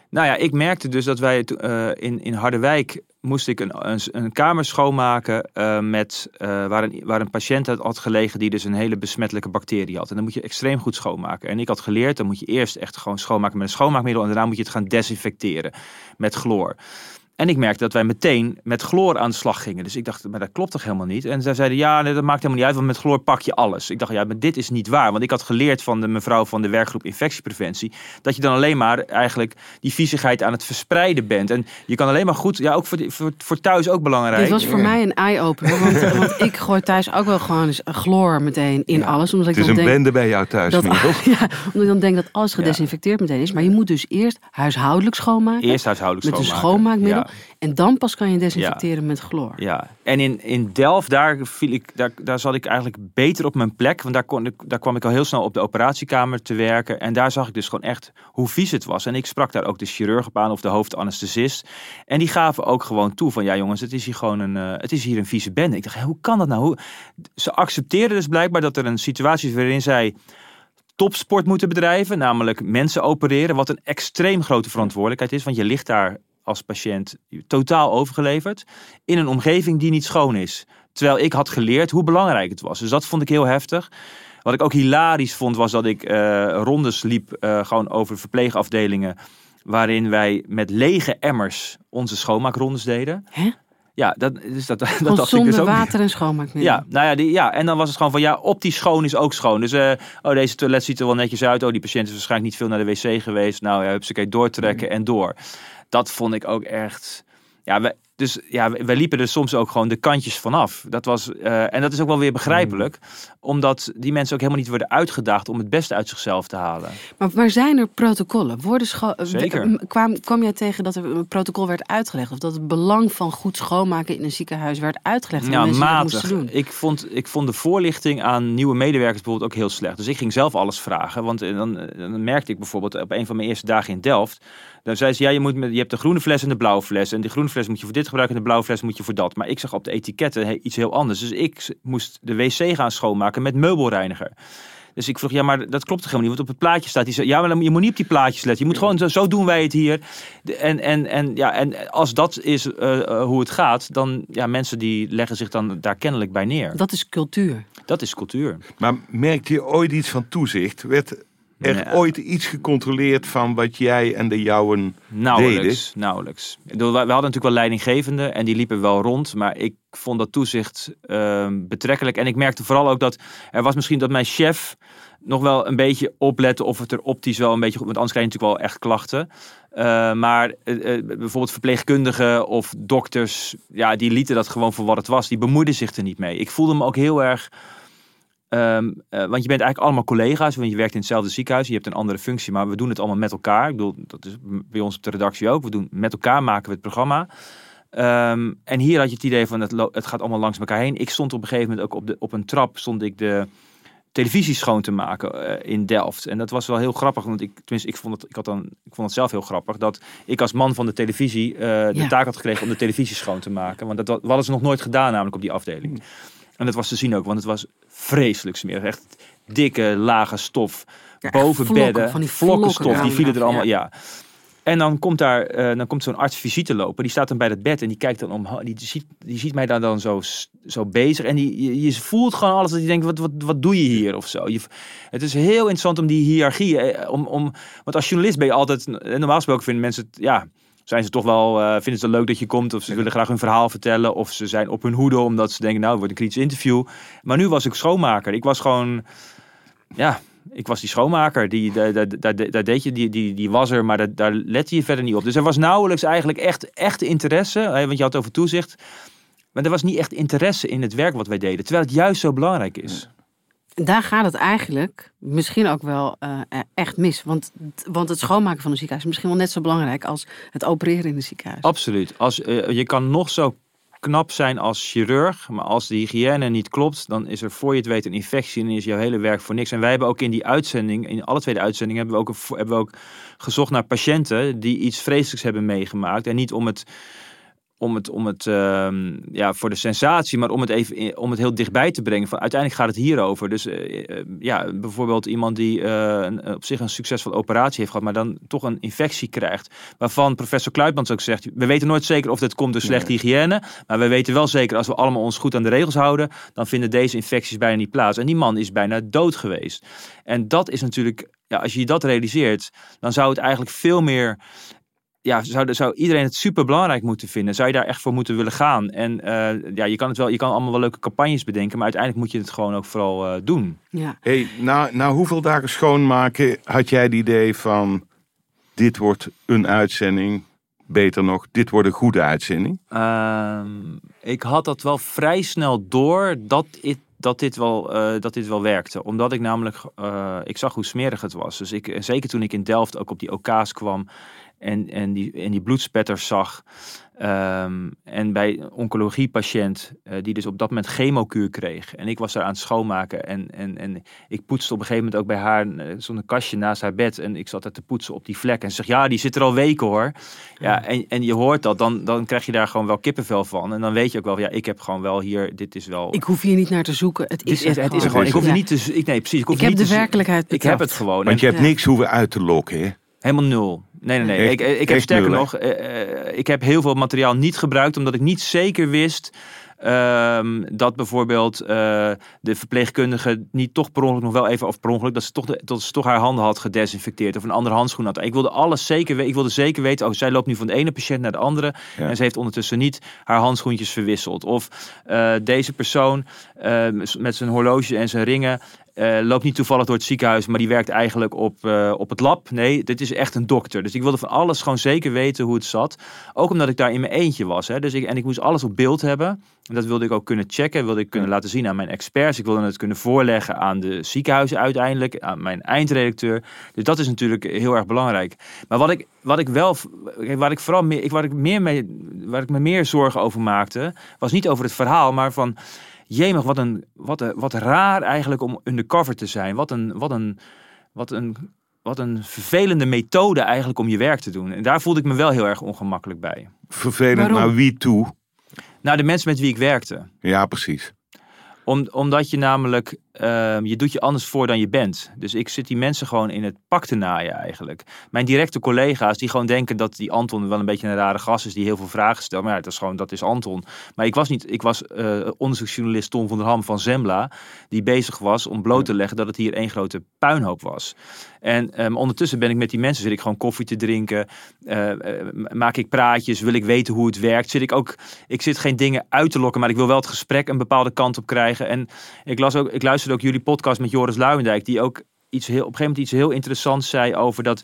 Nou ja, ik merkte dus dat wij uh, in, in Harderwijk moest ik een, een, kamer schoonmaken uh, met, uh, waar, een, waar een patiënt had gelegen die dus een hele besmettelijke bacterie had. En dan moet je extreem goed schoonmaken. En ik had geleerd, dan moet je eerst echt gewoon schoonmaken met een schoonmaakmiddel en daarna moet je het gaan desinfecteren met chloor. En ik merkte dat wij meteen met chloor aan de slag gingen. Dus ik dacht, maar dat klopt toch helemaal niet? En zij zeiden, ja, nee, dat maakt helemaal niet uit, want met chloor pak je alles. Ik dacht, ja, maar dit is niet waar. Want ik had geleerd van de mevrouw van de werkgroep infectiepreventie... dat je dan alleen maar eigenlijk die viezigheid aan het verspreiden bent. En je kan alleen maar goed, ja, ook voor, voor, voor thuis ook belangrijk. Dit was voor ja. mij een eye-opener, want, want, ik gooi thuis ook wel gewoon eens chloor meteen in ja. alles. Omdat ik het is dan een denk, bende bij jou thuis, dat, ja, omdat ik dan denk dat alles gedesinfecteerd meteen is. Maar je moet dus eerst huishoudelijk schoonmaken. Eerst huishoudelijk met schoonmaken. een schoonmaakmiddel. En dan pas kan je desinfecteren ja. met chloor. Ja, en in, in Delft, daar, viel ik, daar, daar zat ik eigenlijk beter op mijn plek. Want daar, kon ik, daar kwam ik al heel snel op de operatiekamer te werken. En daar zag ik dus gewoon echt hoe vies het was. En ik sprak daar ook de chirurg op aan of de hoofdanesthesist. En die gaven ook gewoon toe van, ja jongens, het is hier gewoon een, uh, het is hier een vieze bende. Ik dacht, hoe kan dat nou? Hoe... Ze accepteerden dus blijkbaar dat er een situatie is waarin zij topsport moeten bedrijven. Namelijk mensen opereren, wat een extreem grote verantwoordelijkheid is. Want je ligt daar als patiënt totaal overgeleverd in een omgeving die niet schoon is. Terwijl ik had geleerd hoe belangrijk het was. Dus dat vond ik heel heftig. Wat ik ook hilarisch vond was dat ik uh, rondes liep uh, gewoon over verpleegafdelingen waarin wij met lege emmers onze schoonmaakrondes deden. Hè? Ja, dat, dus dat, dat dacht zonder dus ook water en schoonmaakmiddel. Ja, nou ja, die, ja, en dan was het gewoon van ja, optisch schoon is ook schoon. Dus uh, oh, deze toilet ziet er wel netjes uit. Oh, die patiënt is waarschijnlijk niet veel naar de wc geweest. Nou ja, hupsakee, doortrekken mm. en door. Dat vond ik ook echt. Ja, we, dus ja, we, we liepen er soms ook gewoon de kantjes vanaf. Dat was, uh, en dat is ook wel weer begrijpelijk, mm. omdat die mensen ook helemaal niet worden uitgedaagd om het beste uit zichzelf te halen. Maar, maar zijn er protocollen? Worden scho- Zeker. Kwam, kwam jij tegen dat er een protocol werd uitgelegd? Of dat het belang van goed schoonmaken in een ziekenhuis werd uitgelegd? Ja, mensen matig. Doen? Ik, vond, ik vond de voorlichting aan nieuwe medewerkers bijvoorbeeld ook heel slecht. Dus ik ging zelf alles vragen. Want dan, dan merkte ik bijvoorbeeld op een van mijn eerste dagen in Delft. Dan zei ze, ja, je, moet met, je hebt de groene fles en de blauwe fles. En die groene fles moet je voor dit gebruiken en de blauwe fles moet je voor dat. Maar ik zag op de etiketten iets heel anders. Dus ik moest de wc gaan schoonmaken met meubelreiniger. Dus ik vroeg, ja, maar dat klopt toch helemaal niet? Want op het plaatje staat, die zo, ja, maar je moet niet op die plaatjes letten. Je moet gewoon, zo, zo doen wij het hier. En, en, en, ja, en als dat is uh, uh, hoe het gaat, dan, ja, mensen die leggen zich dan daar kennelijk bij neer. Dat is cultuur. Dat is cultuur. Maar merkte je ooit iets van toezicht? Werd er nee. ooit iets gecontroleerd van wat jij en de jouwen nauwelijks, deden? Nauwelijks. We hadden natuurlijk wel leidinggevenden en die liepen wel rond. Maar ik vond dat toezicht uh, betrekkelijk. En ik merkte vooral ook dat er was misschien dat mijn chef nog wel een beetje oplette of het er optisch wel een beetje goed... Want anders krijg je natuurlijk wel echt klachten. Uh, maar uh, bijvoorbeeld verpleegkundigen of dokters, ja, die lieten dat gewoon voor wat het was. Die bemoeiden zich er niet mee. Ik voelde me ook heel erg Ehm, eh, want je bent eigenlijk allemaal collega's, want je werkt in hetzelfde ziekenhuis. Je hebt een andere functie, maar we doen het allemaal met elkaar. Ik bedoel, dat is bij ons op de redactie ook. We doen met elkaar maken we het programma. Ehm, en hier had je het idee van het, het gaat allemaal langs elkaar heen. Ik stond op een gegeven moment ook op, de, op een trap, stond ik de televisie schoon te maken eh, in Delft. En dat was wel heel grappig, want ik, tenminste, ik vond het, ik had dan, ik vond het zelf heel grappig dat ik als man van de televisie eh, de Ja. taak had gekregen om de televisie schoon te maken. Want dat wa- hadden ze nog nooit gedaan, namelijk op die afdeling. En dat was te zien ook, want het was vreselijk smerig. Echt dikke, lage stof. Ja, boven vlokken, bedden, van die vlokken stof, die vielen er allemaal, ja. En dan komt daar, eh, dan komt zo'n arts visite lopen. Die staat dan bij dat bed en die kijkt dan om, die ziet, die ziet mij daar dan zo, zo bezig. En die, je, voelt gewoon alles dat je denkt, wat, wat, wat doe je hier of zo. Je, het is heel interessant om die hiërarchie, eh, om, om, want als journalist ben je altijd, normaal gesproken vinden mensen het, ja, zijn ze toch wel, eh, vinden ze het leuk dat je komt of ze willen graag hun verhaal vertellen of ze zijn op hun hoede omdat ze denken, nou, het wordt een kritisch interview. Maar nu was ik schoonmaker. Ik was gewoon, ja, ik was die schoonmaker. Die, daar, daar, daar, deed je, die, die, die was er, maar daar, daar lette je verder niet op. Dus er was nauwelijks eigenlijk echt, echt interesse, hè, want je had het over toezicht. Maar er was niet echt interesse in het werk wat wij deden, terwijl het juist zo belangrijk is. Daar gaat het eigenlijk misschien ook wel eh, eh, echt mis. Want, want het schoonmaken van een ziekenhuis is misschien wel net zo belangrijk als het opereren in een ziekenhuis. Absoluut. Als, eh, je kan nog zo knap zijn als chirurg, maar als de hygiëne niet klopt, dan is er voor je het weet een infectie en is jouw hele werk voor niks. En wij hebben ook in die uitzending, in alle twee de uitzendingen, hebben we ook, hebben we ook gezocht naar patiënten die iets vreselijks hebben meegemaakt. En niet om het, om het, om het ehm, ja, voor de sensatie, maar om het even om het heel dichtbij te brengen. Van, uiteindelijk gaat het hierover. Dus eh, eh, ja, bijvoorbeeld iemand die eh, een, op zich een succesvolle operatie heeft gehad, maar dan toch een infectie krijgt. Waarvan professor Kluitmans ook zegt, we weten nooit zeker of dit komt door slechte hygiëne. Maar we weten wel zeker, als we allemaal ons goed aan de regels houden, dan vinden deze infecties bijna niet plaats. En die man is bijna dood geweest. En dat is natuurlijk, ja, als je dat realiseert, dan zou het eigenlijk veel meer ja, zou, zou iedereen het super belangrijk moeten vinden? Zou je daar echt voor moeten willen gaan? En eh, ja, je kan het wel, je kan allemaal wel leuke campagnes bedenken, maar uiteindelijk moet je het gewoon ook vooral eh, doen. Ja. Hey, na, na hoeveel dagen schoonmaken had jij het idee van... dit wordt een uitzending, beter nog, dit wordt een goede uitzending? Ehm, ik had dat wel vrij snel door dat, dat, dit, wel, eh, dat dit wel werkte. Omdat ik namelijk, eh, ik zag hoe smerig het was. Dus ik, zeker toen ik in Delft ook op die OK's kwam en, en, die, en die bloedspetters zag. Ehm, en bij een oncologiepatiënt eh, die dus op dat moment chemokuur kreeg. En ik was daar aan het schoonmaken. En, en, en ik poetste op een gegeven moment ook bij haar eh, zo'n kastje naast haar bed. En ik zat daar te poetsen op die vlek. En ze zegt, ja, die zit er al weken hoor. Ja, en, en je hoort dat, dan, dan krijg je daar gewoon wel kippenvel van. En dan weet je ook wel, ja, ik heb gewoon wel hier, dit is wel... Ik hoef hier niet naar te zoeken. Het is, het is er gewoon. Ik hoef Ja. niet te... Ik, nee, precies. Ik, hoef Ik heb niet de te werkelijkheid Ik heb het gewoon. Want je hebt Ja. niks hoeven uit te lokken, hè? Helemaal nul. Nee, nee, nee. Ik, ik heb sterker nul, nog, eh, eh, ik heb heel veel materiaal niet gebruikt omdat ik niet zeker wist ehm, dat bijvoorbeeld eh, de verpleegkundige niet toch per ongeluk nog wel even, of per ongeluk, dat ze toch, de, dat ze toch haar handen had gedesinfecteerd of een andere handschoen had. Ik wilde alles zeker weten. Ik wilde zeker weten, oh, zij loopt nu van de ene patiënt naar de andere Ja. en ze heeft ondertussen niet haar handschoentjes verwisseld. Of eh, deze persoon eh, met zijn horloge en zijn ringen eh, loopt niet toevallig door het ziekenhuis, maar die werkt eigenlijk op, eh, op het lab. Nee, dit is echt een dokter. Dus ik wilde van alles gewoon zeker weten hoe het zat. Ook omdat ik daar in mijn eentje was. Hè. Dus ik, en ik moest alles op beeld hebben. En dat wilde ik ook kunnen checken, wilde ik kunnen laten zien aan mijn experts. Ik wilde het kunnen voorleggen aan de ziekenhuizen uiteindelijk, aan mijn eindredacteur. Dus dat is natuurlijk heel erg belangrijk. Maar wat ik, wat ik wel, waar ik vooral meer, waar ik meer mee, waar ik me meer zorgen over maakte, was niet over het verhaal, maar van Jemig, wat een, wat, een, wat raar eigenlijk om undercover te zijn. Wat een, wat een, wat een, wat een vervelende methode eigenlijk om je werk te doen. En daar voelde ik me wel heel erg ongemakkelijk bij. Vervelend Waarom? naar wie toe? Nou, de mensen met wie ik werkte. Ja, precies. Om, omdat je namelijk, ehm, je doet je anders voor dan je bent. Dus ik zit die mensen gewoon in het pak te naaien eigenlijk. Mijn directe collega's die gewoon denken dat die Anton wel een beetje een rare gast is die heel veel vragen stelt. Maar ja, dat is gewoon, dat is Anton. Maar ik was niet, ik was eh, onderzoeksjournalist Tom van der Ham van Zembla. Die bezig was om bloot te leggen dat het hier één grote puinhoop was. En ehm, ondertussen ben ik met die mensen, zit ik gewoon koffie te drinken. eh, eh, maak ik praatjes, wil ik weten hoe het werkt. Zit ik ook, ik zit geen dingen uit te lokken, maar ik wil wel het gesprek een bepaalde kant op krijgen. En ik, las ook, ik ook jullie podcast met Joris Luijendijk, die ook iets heel, op een gegeven moment iets heel interessants zei over dat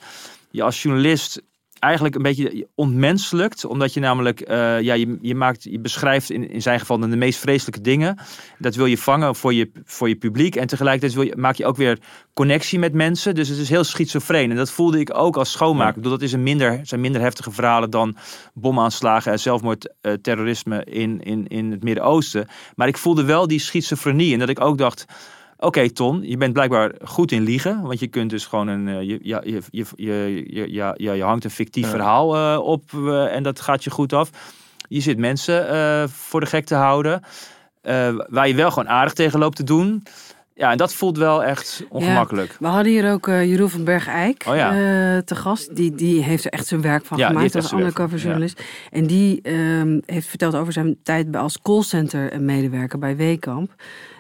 je als journalist eigenlijk een beetje ontmenselijkt. Omdat je namelijk, eh, ja, je, je, maakt, je beschrijft in, in zijn geval de meest vreselijke dingen. Dat wil je vangen voor je, voor je publiek. En tegelijkertijd wil je, maak je ook weer connectie met mensen. Dus het is heel schizofreen. En dat voelde ik ook als schoonmaker. Ik bedoel, dat is een minder, zijn minder heftige verhalen dan bomaanslagen en zelfmoordterrorisme in, in, in het Midden-Oosten. Maar ik voelde wel die schizofrenie. En dat ik ook dacht Oké, Ton, je bent blijkbaar goed in liegen. Want je kunt dus gewoon een. Je, je, je, je, je, je, je, je hangt een fictief verhaal uh, op uh, en dat gaat je goed af. Je zit mensen uh, voor de gek te houden. waar je wel gewoon aardig tegen loopt te doen. Ja, en dat voelt wel echt ongemakkelijk. Ja, we hadden hier ook uh, Jeroen van Berg-Eik oh, ja. uh, te gast. Die, die heeft er echt zijn werk van ja, gemaakt als undercover journalist. Ja. En die uh, heeft verteld over zijn tijd als callcenter medewerker bij Weekamp.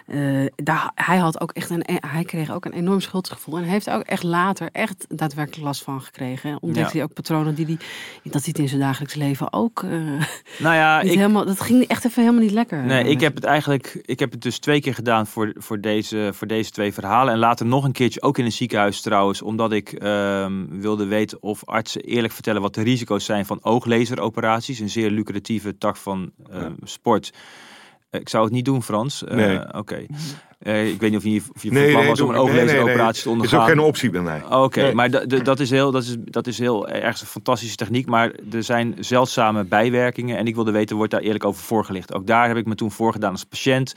Uh, daar, hij, had ook echt een, hij kreeg ook een enorm schuldgevoel. En heeft ook echt later echt daadwerkelijk last van gekregen. Ontdekte ja. hij ook patronen die, die dat hij het in zijn dagelijks leven ook. Uh, nou ja, ik, helemaal, dat ging echt even helemaal niet lekker. Nee, ik heb het eigenlijk. Ik heb het dus twee keer gedaan voor, voor, deze, voor deze twee verhalen. En later nog een keertje ook in een ziekenhuis trouwens. Omdat ik uh, wilde weten of artsen eerlijk vertellen wat de risico's zijn van ooglaseroperaties. Een zeer lucratieve tak van ja. sport. Ik zou het niet doen, Frans. Eh, nee. Oké. Okay. Uh, ik weet niet of je, of je nee, van plan was om een overlevingsoperatie nee, nee, te ondergaan. Dat is ook geen optie bij mij. Oké, okay, maar dat is heel, dat is, dat is heel ergens een fantastische techniek. Maar er zijn zeldzame bijwerkingen. En ik wilde weten, wordt daar eerlijk over voorgelicht? Ook daar heb ik me toen voorgedaan als patiënt.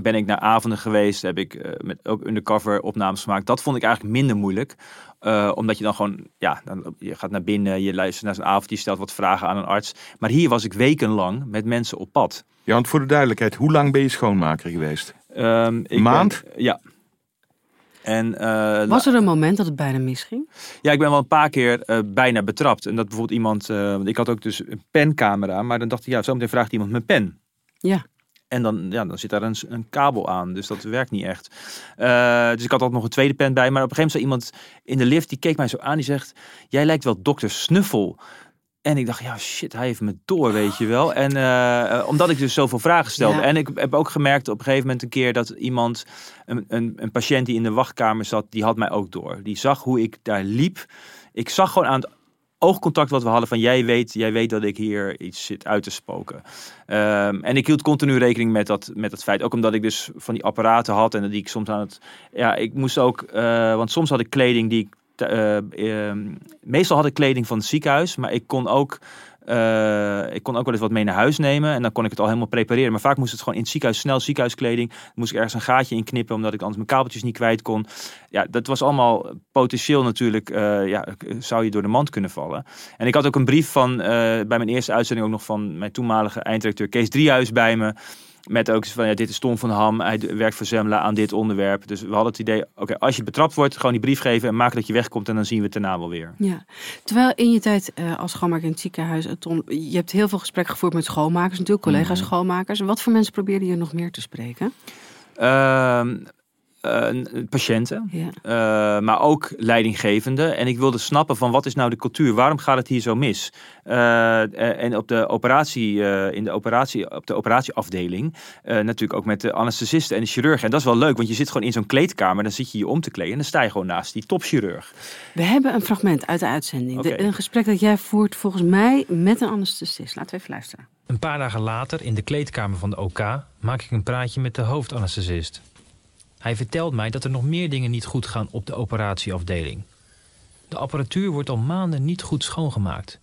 Ben ik naar avonden geweest, heb ik uh, met ook undercover opnames gemaakt. Dat vond ik eigenlijk minder moeilijk. Uh, omdat je dan gewoon, ja, dan, je gaat naar binnen, je luistert naar zijn avond, je stelt wat vragen aan een arts. Maar hier was ik wekenlang met mensen op pad. Ja, want voor de duidelijkheid, hoe lang ben je schoonmaker geweest? Um, ik maand? Ben, ja. En, uh, was er een moment dat het bijna misging? Ja, ik ben wel een paar keer uh, bijna betrapt. En dat bijvoorbeeld iemand, uh, ik had ook dus een pencamera, maar dan dacht ik, ja, zometeen vraagt iemand mijn pen. Ja. En dan, ja, dan zit daar een, een kabel aan, dus dat werkt niet echt. Uh, dus ik had ook nog een tweede pen bij. Maar op een gegeven moment iemand in de lift, die keek mij zo aan, die zegt... Jij lijkt wel dokter Snuffel. En ik dacht, ja shit, hij heeft me door, weet je wel. En uh, omdat ik dus zoveel vragen stelde. Ja. En ik heb ook gemerkt op een gegeven moment een keer dat iemand, een, een, een patiënt die in de wachtkamer zat, die had mij ook door. Die zag hoe ik daar liep. Ik zag gewoon aan het oogcontact wat we hadden van jij weet, jij weet dat ik hier iets zit uit te spoken. Um, en ik hield continu rekening met dat, met dat feit. Ook omdat ik dus van die apparaten had en die ik soms aan het... Ja, ik moest ook... Uh, want soms had ik kleding die ik... Uh, uh, meestal had ik kleding van het ziekenhuis, maar ik kon ook uh, ik kon ook wel eens wat mee naar huis nemen en dan kon ik het al helemaal prepareren. Maar vaak moest het gewoon in ziekenhuis, snel ziekenhuiskleding. Moest ik ergens een gaatje in knippen omdat ik anders mijn kabeltjes niet kwijt kon. Ja, dat was allemaal potentieel natuurlijk, uh, ja, zou je door de mand kunnen vallen. En ik had ook een brief van, uh, bij mijn eerste uitzending ook nog van mijn toenmalige einddirecteur Kees Driehuis bij me. Met ook van, ja, dit is Tom van Ham, hij werkt voor Zembla aan dit onderwerp. Dus we hadden het idee, oké, als je betrapt wordt, gewoon die brief geven en maken dat je wegkomt en dan zien we het daarna wel weer. Ja, terwijl in je tijd uh, als schoonmaker in het ziekenhuis, uh, Tom, je hebt heel veel gesprekken gevoerd met schoonmakers, natuurlijk, collega's mm. schoonmakers. Wat voor mensen probeerde je nog meer te spreken? Uh, uh, patiënten, ja. uh, maar ook leidinggevenden. En ik wilde snappen van wat is nou de cultuur? Waarom gaat het hier zo mis? Uh, en op de operatie, in de operatie, op de operatieafdeling, natuurlijk ook met de anesthesisten en de chirurg. En dat is wel leuk, want je zit gewoon in zo'n kleedkamer, dan zit je je om te kleden en dan sta je gewoon naast die topchirurg. We hebben een fragment uit de uitzending. Okay. De, een gesprek dat jij voert volgens mij met een anesthesist. Laten we even luisteren. Een paar dagen later in de kleedkamer van de OK maak ik een praatje met de hoofdanesthesist. Hij vertelt mij dat er nog meer dingen niet goed gaan op de operatieafdeling. De apparatuur wordt al maanden niet goed schoongemaakt.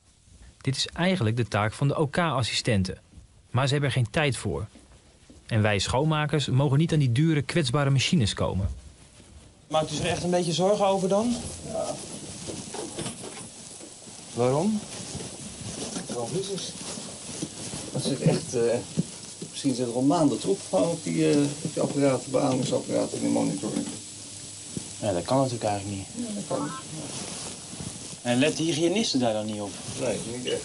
Dit is eigenlijk de taak van de OK-assistenten. Maar ze hebben er geen tijd voor. En wij schoonmakers mogen niet aan die dure, kwetsbare machines komen. Maakt u zich echt een beetje zorgen over dan? Ja. Waarom? Waarom is het? Dat zit echt... Uh Misschien zit er al maanden troep gewoon op die, uh, op die apparaten, beademingsapparaten, die monitoring. Ja, dat kan natuurlijk eigenlijk niet. Ja, dat kan niet. Ja. En let de hygiënisten daar dan niet op? Nee, niet echt.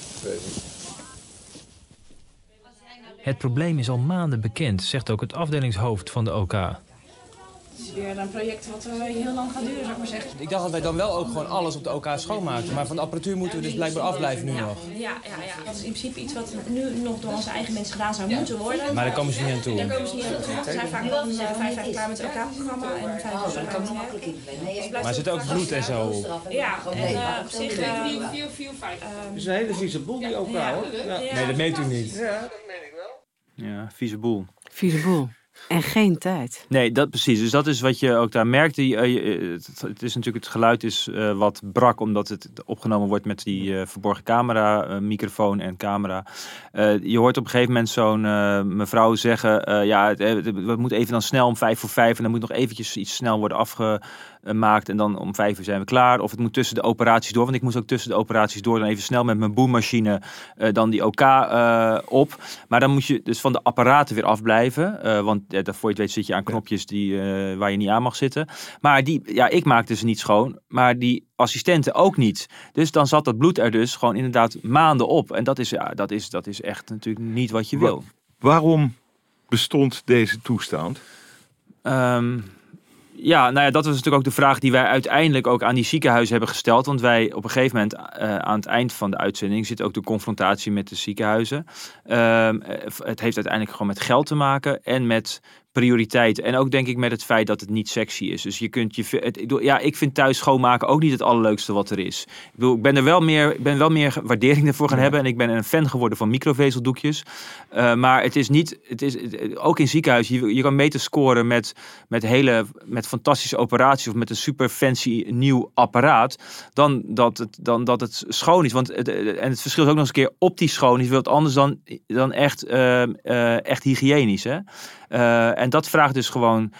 Het probleem is al maanden bekend, zegt ook het afdelingshoofd van de OK. Is weer een project wat eh, heel lang gaat duren, zou ik maar zeggen. Ik dacht dat wij dan wel ook gewoon alles op de OK schoonmaakten. Maar van de apparatuur moeten we dus blijkbaar afblijven nu nog. Ja, ja, ja. Dat is in principe iets wat nu nog door onze eigen mensen gedaan zou moeten worden. Maar daar komen ze niet aan toe. Daar komen ze niet aan toe. We zijn vaak wel uh, vijf jaar klaar met het OK-programma en vijf jaar klaar met het Maar er zit ook bloed en zo. Ja, en uh, op zich... Uh, Het is een hele vieze boel die OK hoor. Nee, dat meent u niet. Ja, dat meen ik wel. Ja, vieze boel. Vieze boel. En geen tijd. Nee, dat precies. Dus dat is wat je ook daar merkt. Die, eh, je- het, is natuurlijk het geluid is eh, wat brak omdat het opgenomen wordt met die eh, verborgen camera, eh, microfoon en camera. Eh, je hoort op een gegeven moment zo'n eh, mevrouw zeggen: eh, ja, het, eh, moeten even dan snel om vijf voor vijf en dan moet nog eventjes iets snel worden afgemaakt en dan om vijf uur zijn we klaar. Of het moet tussen de operaties door, want ik moest ook tussen de operaties door dan even snel met mijn boemmachine eh, dan die OK eh, op. Maar dan moet je dus van de apparaten weer afblijven. eh want ja, dat voor je het weet zit je aan knopjes die, eh, waar je niet aan mag zitten. Maar die, ja, ik maakte ze niet schoon. Maar die assistenten ook niet. Dus dan zat dat bloed er dus gewoon inderdaad maanden op. En dat is, ja, dat is, dat is echt natuurlijk niet wat je wil. Waarom bestond deze toestand? Ehm, ja, nou ja, dat was natuurlijk ook de vraag die wij uiteindelijk ook aan die ziekenhuizen hebben gesteld. Want wij op een gegeven moment eh, aan het eind van de uitzending zit ook de confrontatie met de ziekenhuizen. Ehm, eh, het heeft uiteindelijk gewoon met geld te maken en met prioriteit. En ook denk ik met het feit dat het niet sexy is. Dus je kunt je. Het, ja, ik vind thuis schoonmaken ook niet het allerleukste wat er is. Ik, bedoel, ik ben er wel meer, ben wel meer waardering ervoor gaan hebben. En ik ben een fan geworden van microvezeldoekjes. Eh, maar het is niet. Het is, het- ook in ziekenhuizen, je, je kan beter scoren met, met hele met fantastische operaties of met een super fancy nieuw apparaat. Dan dat het, dan dat het schoon is. Want het, en het verschil is ook nog eens een keer optisch schoon is. Wat anders dan, dan echt, eh, eh, echt hygiënisch. Hè? En dat vraagt dus gewoon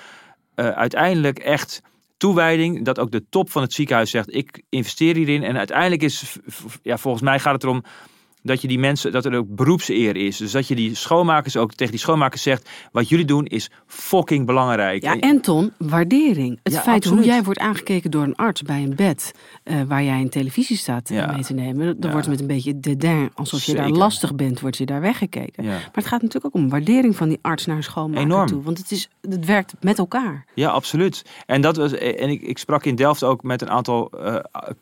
eh, uiteindelijk echt toewijding. Dat ook de top van het ziekenhuis zegt: ik investeer hierin. En uiteindelijk is, ja, volgens mij gaat het erom dat je die mensen, dat er ook beroepseer is. Dus dat je die schoonmakers ook tegen die schoonmakers zegt: wat jullie doen is fucking belangrijk. Ja, en Ton, waardering. Het Ja, feit absoluut. hoe jij wordt aangekeken door een arts bij een bed eh, waar jij een televisie staat eh, Ja. mee te nemen. Dan Ja. wordt met een beetje dédain, alsof je daar lastig bent, wordt je daar weggekeken. Maar het gaat natuurlijk ook om waardering van die arts naar een schoonmaker Enorm. toe. Want het, is, het werkt met elkaar. Ja, absoluut. En, dat was, en ik, ik sprak in Delft ook met een aantal eh,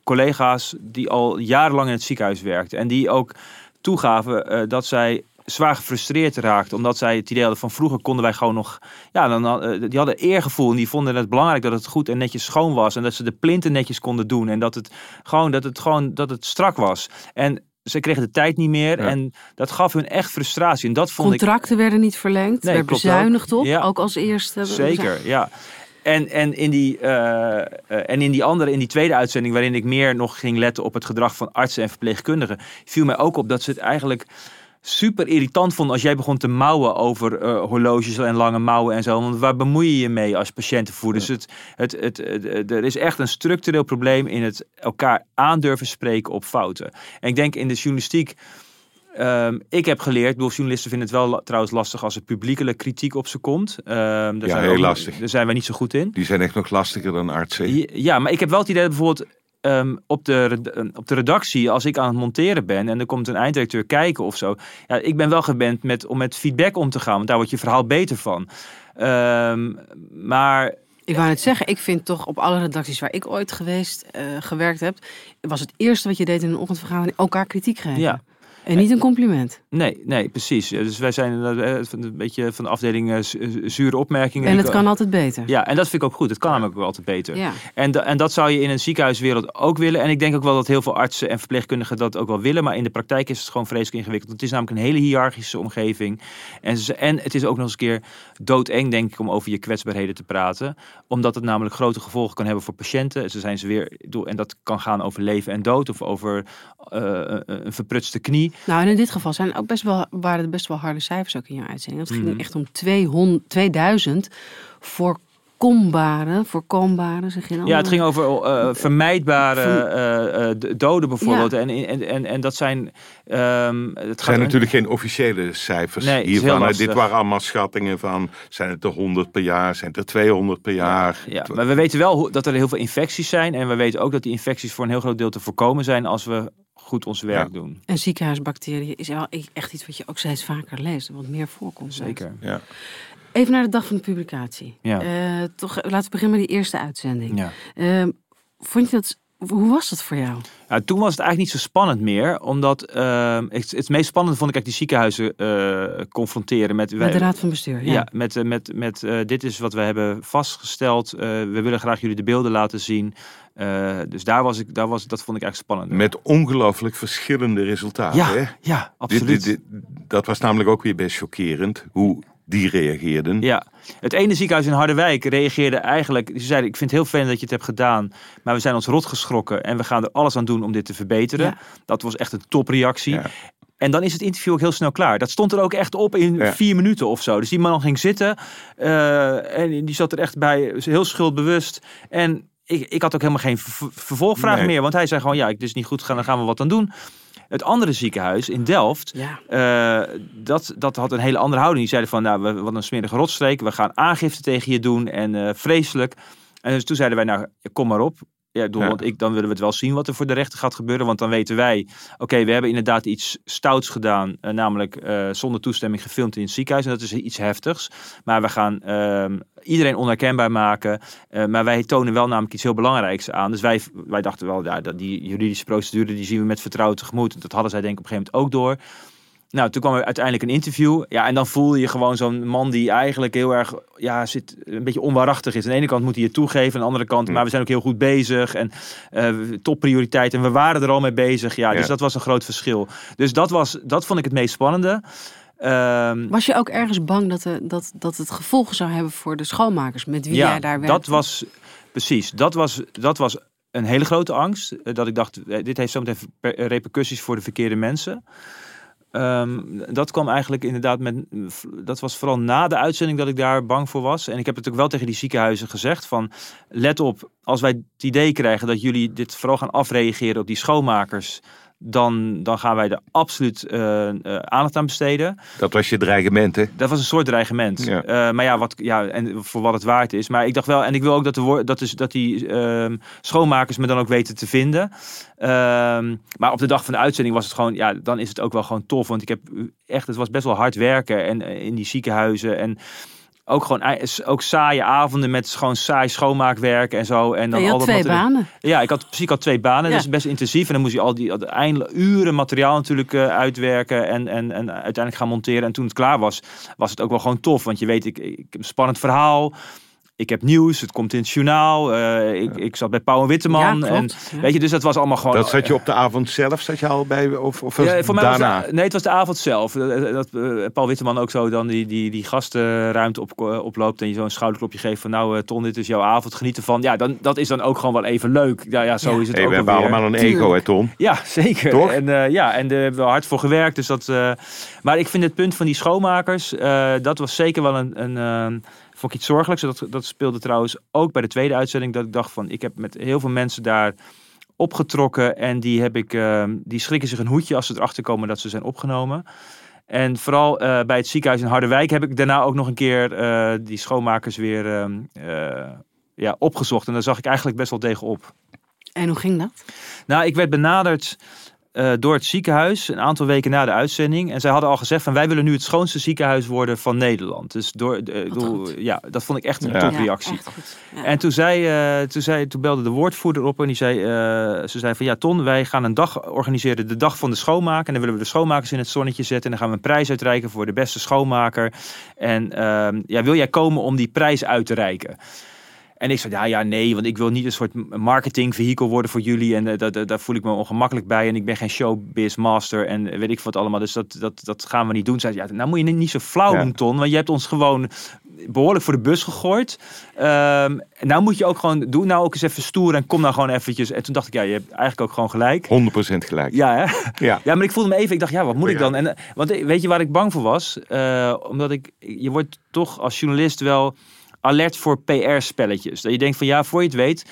collega's die al jarenlang in het ziekenhuis werkten. En die ook toegaven eh, dat zij zwaar gefrustreerd raakten. Omdat zij het idee hadden van vroeger konden wij gewoon nog... Ja, dan, eh, die hadden eergevoel en die vonden het belangrijk dat het goed en netjes schoon was. En dat ze de plinten netjes konden doen. En dat het gewoon, dat het gewoon dat het strak was. En ze kregen de tijd niet meer. Ja. En dat gaf hun echt frustratie. En dat vond ik... Contracten werden niet verlengd, Nee, werd bezuinigd ook. op, Ja. ook als eerste. Zeker, ja. En, en, in die, eh, eh, en in die andere, in die tweede uitzending, waarin ik meer nog ging letten op het gedrag van artsen en verpleegkundigen, viel mij ook op dat ze het eigenlijk super irritant vonden als jij begon te mouwen over eh, horloges en lange mouwen en zo. Want waar bemoei je je mee als patiëntenvoer? Dus het, het, het, het- er is echt een structureel probleem in het elkaar aandurven spreken op fouten. En ik denk in de journalistiek. Ehm, ik heb geleerd, ik bedoel, journalisten vinden het wel trouwens lastig als er publiekelijk kritiek op ze komt. Ehm, daar Ja, zijn heel ook- lastig. Daar zijn wij niet zo goed in. Die zijn echt nog lastiger dan artsen. Ja, maar ik heb wel het idee dat bijvoorbeeld ehm, op, de, op de redactie, als ik aan het monteren ben en er komt een einddirecteur kijken of zo. Ja, ik ben wel gewend met, om met feedback om te gaan, want daar wordt je verhaal beter van. Ehm, maar Ik wou net zeggen, ik vind toch op alle redacties waar ik ooit geweest, eh, gewerkt heb, was het eerste wat je deed in een ochtendvergadering elkaar kritiek geven. ja, En niet een compliment. nee, nee, precies. Dus wij zijn eh, een beetje van de afdeling eh, zu- zure opmerkingen. En het kan altijd beter. Ja, en dat vind ik ook goed. Het kan namelijk ook altijd beter. Ja. En, en dat zou je in een ziekenhuiswereld ook willen. En ik denk ook wel dat heel veel artsen en verpleegkundigen dat ook wel willen. Maar in de praktijk is het gewoon vreselijk ingewikkeld. Het is namelijk een hele hiërarchische omgeving. En, en het is ook nog eens een keer doodeng, denk ik, om over je kwetsbaarheden te praten. Omdat het namelijk grote gevolgen kan hebben voor patiënten. Ze zijn ze weer, en dat kan gaan over leven en dood. Of over eh, een verprutste knie. Nou, en in dit geval zijn ook best wel, waren er best wel harde cijfers ook in jouw uitzending. Het ging Mhm. echt om 200, 2000 voorkombare, voorkombare, zeg je dan? Ja, het ging over eh, vermijdbare eh, eh, d- doden bijvoorbeeld. En, en, en, en dat zijn... ehm het zijn natuurlijk geen officiële cijfers Nee, hiervan. Dit waren allemaal schattingen van, zijn het er 100 per jaar, zijn het er 200 per jaar? Ja, maar we weten wel hoe- dat er heel veel infecties zijn. En we weten ook dat die infecties voor een heel groot deel te voorkomen zijn als we goed ons werk Ja. doen. En ziekenhuisbacteriën is wel e- echt iets wat je ook steeds vaker leest. Wat meer voorkomt. Zeker. Ja. Even naar de dag van de publicatie. Ja. Eh, toch, laten we beginnen met die eerste uitzending. Ja. Ehm, vond je dat, hoe was dat voor jou? Ja, toen was het eigenlijk niet zo spannend meer, omdat ehm, het, het meest spannende vond ik eigenlijk die ziekenhuizen eh, confronteren met. Met de raad van bestuur, ja. Ja, met, eh, met, met eh, dit is wat we hebben vastgesteld. Eh, we willen graag jullie de beelden laten zien. Eh, dus daar was ik, daar was, dat vond ik eigenlijk spannend. Met ongelooflijk verschillende resultaten. Ja, hè? ja, absoluut. dit- dit- dat was namelijk ook weer best chockerend hoe die reageerden. Ja, het ene ziekenhuis in Harderwijk reageerde eigenlijk. Ze zeiden: Ik vind het heel fijn dat je het hebt gedaan. Maar we zijn ons rot geschrokken. En we gaan er alles aan doen om dit te verbeteren. Ja. Dat was echt een topreactie. Ja. En dan is het interview ook heel snel klaar. Dat stond er ook echt op in Ja. vier minuten of zo. Dus die man ging zitten. eh, en die zat er echt bij, heel schuldbewust. En ik, ik had ook helemaal geen ver- vervolgvraag Nee. meer. Want hij zei gewoon: Ja, dit is niet goed gegaan. Dan gaan we wat aan doen. Het andere ziekenhuis in Delft. Ja. Eh, dat, dat had een hele andere houding. Die zeiden van, nou, we, wat een smerige rotstreek. We gaan aangifte tegen je doen en eh, vreselijk. En dus toen zeiden wij, nou, kom maar op. Ja, ik bedoel, Ja. want ik, dan willen we het wel zien wat er voor de rechter gaat gebeuren. Want dan weten wij, oké, we hebben inderdaad iets stouts gedaan. eh, namelijk eh, zonder toestemming gefilmd in het ziekenhuis. En dat is iets heftigs. Maar we gaan ehm, iedereen onherkenbaar maken. Eh, maar wij tonen wel namelijk iets heel belangrijks aan. Dus wij, wij dachten wel, ja, dat die juridische procedure die zien we met vertrouwen tegemoet. Dat hadden zij denk ik op een gegeven moment ook door. Nou, toen kwam er uiteindelijk een interview. Ja, en dan voel je gewoon zo'n man die eigenlijk heel erg, ja, zit een beetje onwaarachtig is. Aan de ene kant moet hij het toegeven, aan de andere kant, maar we zijn ook heel goed bezig. En eh topprioriteit. En we waren er al mee bezig. Ja, dus dat was een groot verschil. Dus dat, was, dat vond ik het meest spannende. Ehm, Was je ook ergens bang dat, de, dat, dat het gevolgen zou hebben voor de schoonmakers met wie ja, jij daar werkte? dat was precies. Dat was, dat was een hele grote angst. eh, Dat ik dacht, eh, dit heeft zometeen per- repercussies voor de verkeerde mensen. Ehm, dat kwam eigenlijk inderdaad met. Dat was vooral na de uitzending dat ik daar bang voor was. En ik heb het ook wel tegen die ziekenhuizen gezegd: van let op, als wij het idee krijgen dat jullie dit vooral gaan afreageren op die schoonmakers. Dan, dan gaan wij er absoluut eh, eh, aandacht aan besteden. Dat was je dreigement, hè? Dat was een soort dreigement. Ja. Eh, maar ja, wat, ja, en voor wat het waard is. Maar ik dacht wel, en ik wil ook dat, de, dat, is, dat die ehm, schoonmakers me dan ook weten te vinden. Ehm, maar op de dag van de uitzending was het gewoon, ja, dan is het ook wel gewoon tof. Want ik heb echt, het was best wel hard werken en in die ziekenhuizen. En ook gewoon ook saaie avonden met gewoon saai schoonmaakwerk en zo. En dan al dat twee banen. ja, ik had precies ik had twee banen. Ja. Dat is best intensief. En dan moest je al die al de eindelijk uren materiaal natuurlijk eh, uitwerken en, en, en uiteindelijk gaan monteren. En toen het klaar was, was het ook wel gewoon tof. Want je weet, ik, ik heb een spannend verhaal. Ik heb nieuws, het komt in het journaal. eh, ik, ik zat bij Pauw en Witteman. Ja, klopt. en, Ja. Weet je, dus dat was allemaal gewoon... Dat zat je op de avond zelf, zat je al bij, of, of was Ja, voor mij was daarna? het, nee, het was de avond zelf. Dat, dat eh, Paul Witteman ook zo dan die, die, die gastenruimte op, eh, oploopt en je zo'n schouderklopje geeft van nou eh, Ton, dit is jouw avond, geniet ervan. Ja, dan, dat is dan ook gewoon wel even leuk. Ja, ja zo Ja. is het Hey, ook we hebben allemaal een ego, hè Tom? Ja, zeker. Toch? En, eh, ja, en daar hebben we hard voor gewerkt. Dus dat, eh, maar ik vind het punt van die schoonmakers, eh, dat was zeker wel een, een eh, vond ik iets zorgelijks. Dat, dat speelde trouwens ook bij de tweede uitzending. Dat ik dacht van, ik heb met heel veel mensen daar opgetrokken. En die, heb ik, eh, die schrikken zich een hoedje als ze erachter komen dat ze zijn opgenomen. En vooral eh, bij het ziekenhuis in Harderwijk heb ik daarna ook nog een keer eh, die schoonmakers weer ehm, eh, ja, opgezocht. En daar zag ik eigenlijk best wel tegenop. En hoe ging dat? Nou, ik werd benaderd eh, door het ziekenhuis een aantal weken na de uitzending. En zij hadden al gezegd van wij willen nu het schoonste ziekenhuis worden van Nederland. Dus door, goed. ja, dat vond ik echt een Ja. topreactie. Ja. En toen, zei, eh, toen, zei, toen belde de woordvoerder op en die zei, eh, ze zei van ja Ton, wij gaan een dag organiseren, de dag van de schoonmaker. En dan willen we de schoonmakers in het zonnetje zetten. En dan gaan we een prijs uitreiken voor de beste schoonmaker. En ehm, ja, wil jij komen om die prijs uit te reiken? En ik zei, ja, ja, nee, want ik wil niet een soort marketingvehikel worden voor jullie. En eh, dat, dat, daar voel ik me ongemakkelijk bij. En ik ben geen showbiz master en weet ik wat allemaal. Dus dat, dat, dat gaan we niet doen. Zei, ze, ja, nou moet je niet, zo flauw Ja. doen, Ton. Want je hebt ons gewoon behoorlijk voor de bus gegooid. En nou moet je ook gewoon, doe nou ook eens even stoer en kom nou gewoon eventjes. En toen dacht ik, ja, je hebt eigenlijk ook gewoon gelijk. 100% gelijk. Ja, hè? Ja. Ja, maar ik voelde me even, ik dacht, ja, wat moet ik dan? En, eh, want eh, weet je waar ik bang voor was? Omdat ik, je wordt toch als journalist wel alert voor PR-spelletjes. Dat je denkt van, ja, voor je het weet,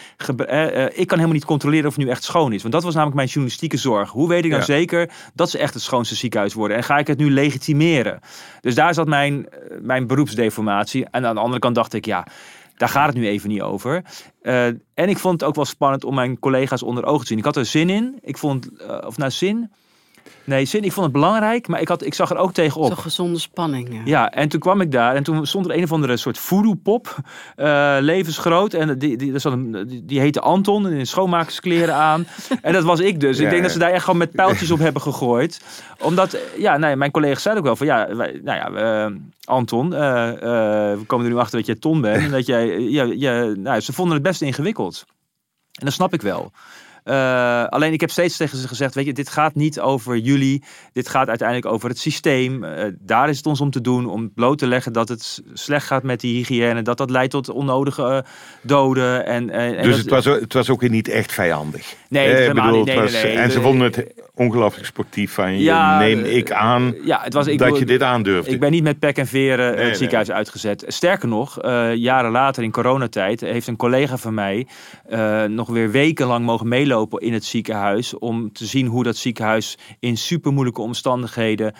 eh, eh, ik kan helemaal niet controleren of het nu echt schoon is. Want dat was namelijk mijn journalistieke zorg. Hoe weet ik nou Ja. zeker dat ze echt het schoonste ziekenhuis worden? En ga ik het nu legitimeren? Dus daar zat mijn, eh, mijn beroepsdeformatie. En aan de andere kant dacht ik, ja, daar gaat het nu even niet over. En ik vond het ook wel spannend om mijn collega's onder ogen te zien. Ik had er zin in. Ik vond, of nou zin... Nee, zin. Ik vond het belangrijk, maar ik, had, ik zag er ook tegenop. Zo'n gezonde spanning. Ja. Ja, en toen kwam ik daar en toen stond er een of andere soort voodoo-pop, eh, levensgroot. En die, die, die, die heette Anton, in schoonmakerskleren aan. en dat was ik dus. Ja, ik denk ja. dat ze daar echt gewoon met pijltjes op hebben gegooid. Omdat, eh, ja, nee, mijn collega's zeiden ook wel van, ja, wij, nou ja, eh, Anton, eh, eh, we komen er nu achter dat jij Ton bent. En dat jij, ja, ja, nou, ze vonden het best ingewikkeld. En dat snap ik wel. Eh, alleen ik heb steeds tegen ze gezegd, weet je, dit gaat niet over jullie. Dit gaat uiteindelijk over het systeem. Eh, daar is het ons om te doen, om bloot te leggen dat het slecht gaat met die hygiëne. Dat dat leidt tot onnodige eh, doden. En, Dus dat- het was, ook- het was ook weer niet echt vijandig. Nee, Eh, bedoel, niet. Nee, het was- nee, nee. En ze De- vonden het ongelooflijk sportief van je. Ja, neem ik aan ja, het was, ik dat bedoel- je dit aandurfde. Ik ben niet met pek en veren het ziekenhuis uitgezet. Sterker nog, jaren later in coronatijd heeft een collega van mij nog weer wekenlang mogen meelopen in het ziekenhuis. Om te zien hoe dat ziekenhuis in super moeilijke omstandigheden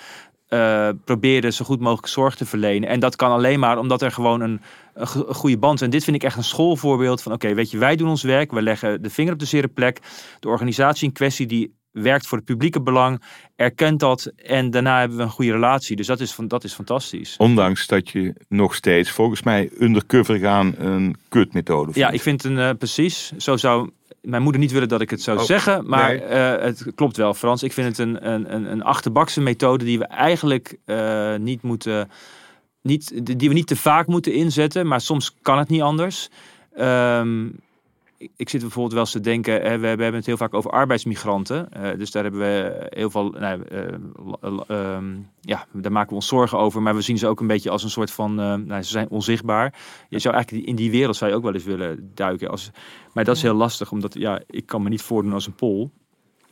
eh, probeerde zo goed mogelijk zorg te verlenen. En dat kan alleen maar omdat er gewoon een, een go- een goede band is. En dit vind ik echt een schoolvoorbeeld van oké, weet je, wij doen ons werk. We leggen de vinger op de zere plek. De organisatie in kwestie die werkt voor het publieke belang, erkent dat en daarna hebben we een goede relatie. Dus dat is, van, dat is fantastisch. Ondanks dat je nog steeds, volgens mij, undercover gaan een kutmethode vindt. Ja, ik vind een, eh, precies, zo zou mijn moeder niet willen dat ik het zou Oh, zeggen, maar nee. eh, het klopt wel, Frans. Ik vind het een, een, een, achterbakse methode die we eigenlijk eh, niet moeten, niet, die we niet te vaak moeten inzetten, maar soms kan het niet anders. Ehm, ik- zit bijvoorbeeld wel eens te denken, hè, we, hebben- we hebben het heel vaak over arbeidsmigranten. eh, dus daar hebben we heel veel, nou, eh, ehm, ja, daar maken we ons zorgen over. Maar we zien ze ook een beetje als een soort van, eh, nou, ze zijn onzichtbaar. Je zou eigenlijk in die wereld zou je ook wel eens willen duiken. Als, maar dat is heel lastig, omdat ja, ik kan me niet voordoen als een pol.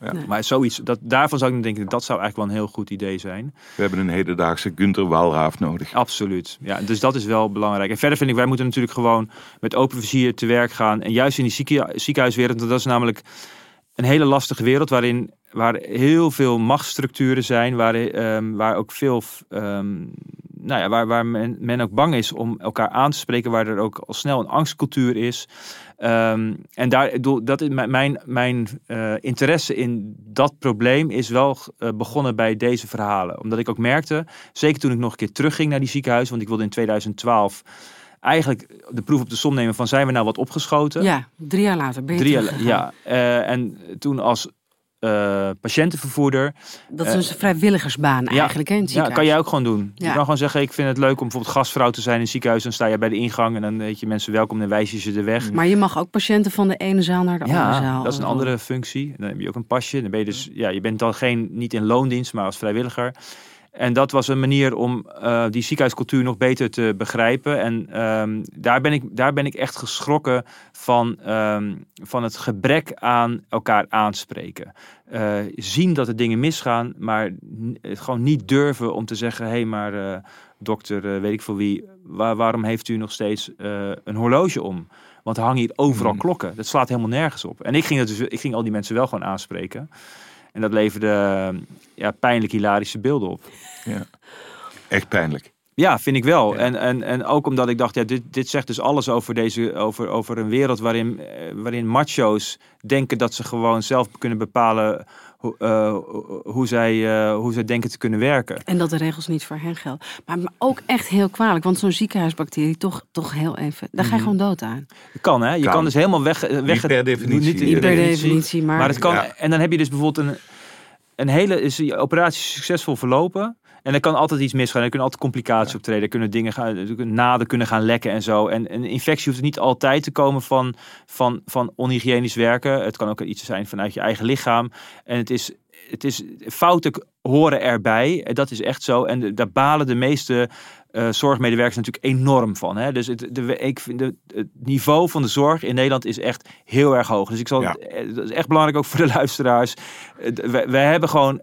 Ja. Nee. Maar zoiets, dat, daarvan zou ik dan denken, dat zou eigenlijk wel een heel goed idee zijn. We hebben een hedendaagse Gunther Walraaf nodig. Absoluut. Ja, dus dat is wel belangrijk. En verder vind ik, wij moeten natuurlijk gewoon met open vizier te werk gaan. En juist in die zieke- ziekenhuiswereld, want dat is namelijk een hele lastige wereld waarin waar heel veel machtsstructuren zijn, waar, ehm, waar ook veel, ehm, nou ja, waar, waar men, men ook bang is om elkaar aan te spreken, waar er ook al snel een angstcultuur is. Ehm, en daar, dat is mijn, mijn, eh, interesse in dat probleem is wel eh, begonnen bij deze verhalen. Omdat ik ook merkte, zeker toen ik nog een keer terugging naar die ziekenhuis, want ik wilde in 2012 eigenlijk de proef op de som nemen van zijn we nou wat opgeschoten? Ja, drie jaar later ben je Drie jaar, ja. Eh, en toen als eh, patiëntenvervoerder. Dat is Eh, een vrijwilligersbaan eigenlijk, hè, in het Ja, kan jij ook gewoon doen. Je Ja. kan gewoon zeggen, ik vind het leuk om bijvoorbeeld gastvrouw te zijn in het ziekenhuis. Dan sta je bij de ingang en dan weet je mensen welkom en dan wijs je ze de weg. Maar je mag ook patiënten van de ene zaal naar de andere Ja, zaal. dat is een andere functie. Dan heb je ook een pasje. Dan ben je dus, ja, je bent dan geen, niet in loondienst, maar als vrijwilliger. En dat was een manier om eh, die ziekenhuiscultuur nog beter te begrijpen. En ehm, daar, ben ik, daar ben ik echt geschrokken van, ehm, van het gebrek aan elkaar aanspreken. Eh, zien dat er dingen misgaan, maar gewoon niet durven om te zeggen: hé, hey, maar eh, dokter, weet ik voor wie, waar- waarom heeft u nog steeds een horloge om? Want er hangen hier overal Mm. klokken. Dat slaat helemaal nergens op. En ik ging, dat dus, ik ging al die mensen wel gewoon aanspreken. En dat leverde ja, pijnlijk hilarische beelden op. Echt pijnlijk. Ja, vind ik wel. Ja. En, en, en ook omdat ik dacht, ja, dit, dit zegt dus alles over, deze, over, over een wereld waarin, eh, waarin macho's denken dat ze gewoon zelf kunnen bepalen hoe, eh, hoe, zij, eh, hoe zij denken te kunnen werken. En dat de regels niet voor hen gelden. Maar, maar ook echt heel kwalijk. Want zo'n ziekenhuisbacterie, toch, toch heel even... Daar ga je gewoon dood aan. Dat kan, hè? Je kan, Kan. dus helemaal weg... weg Niet per definitie. Niet, Niet per definitie, maar... Maar het kan, Ja. en dan heb je dus bijvoorbeeld een, een hele is die operatie succesvol verlopen. En er kan altijd iets misgaan. Er kunnen altijd complicaties optreden. Er kunnen dingen gaan, naden kunnen gaan lekken en zo. En een infectie hoeft niet altijd te komen van, van, van onhygiënisch werken. Het kan ook iets zijn vanuit je eigen lichaam. En het is, het is fouten horen erbij. En Dat is echt zo. En de- daar balen de meeste eh, zorgmedewerkers natuurlijk enorm van. Hè? Dus het, de, ik vind de, het niveau van de zorg in Nederland is echt heel erg hoog. Dus ik zal, Ja. eh, dat is echt belangrijk ook voor de luisteraars. Eh, wij hebben gewoon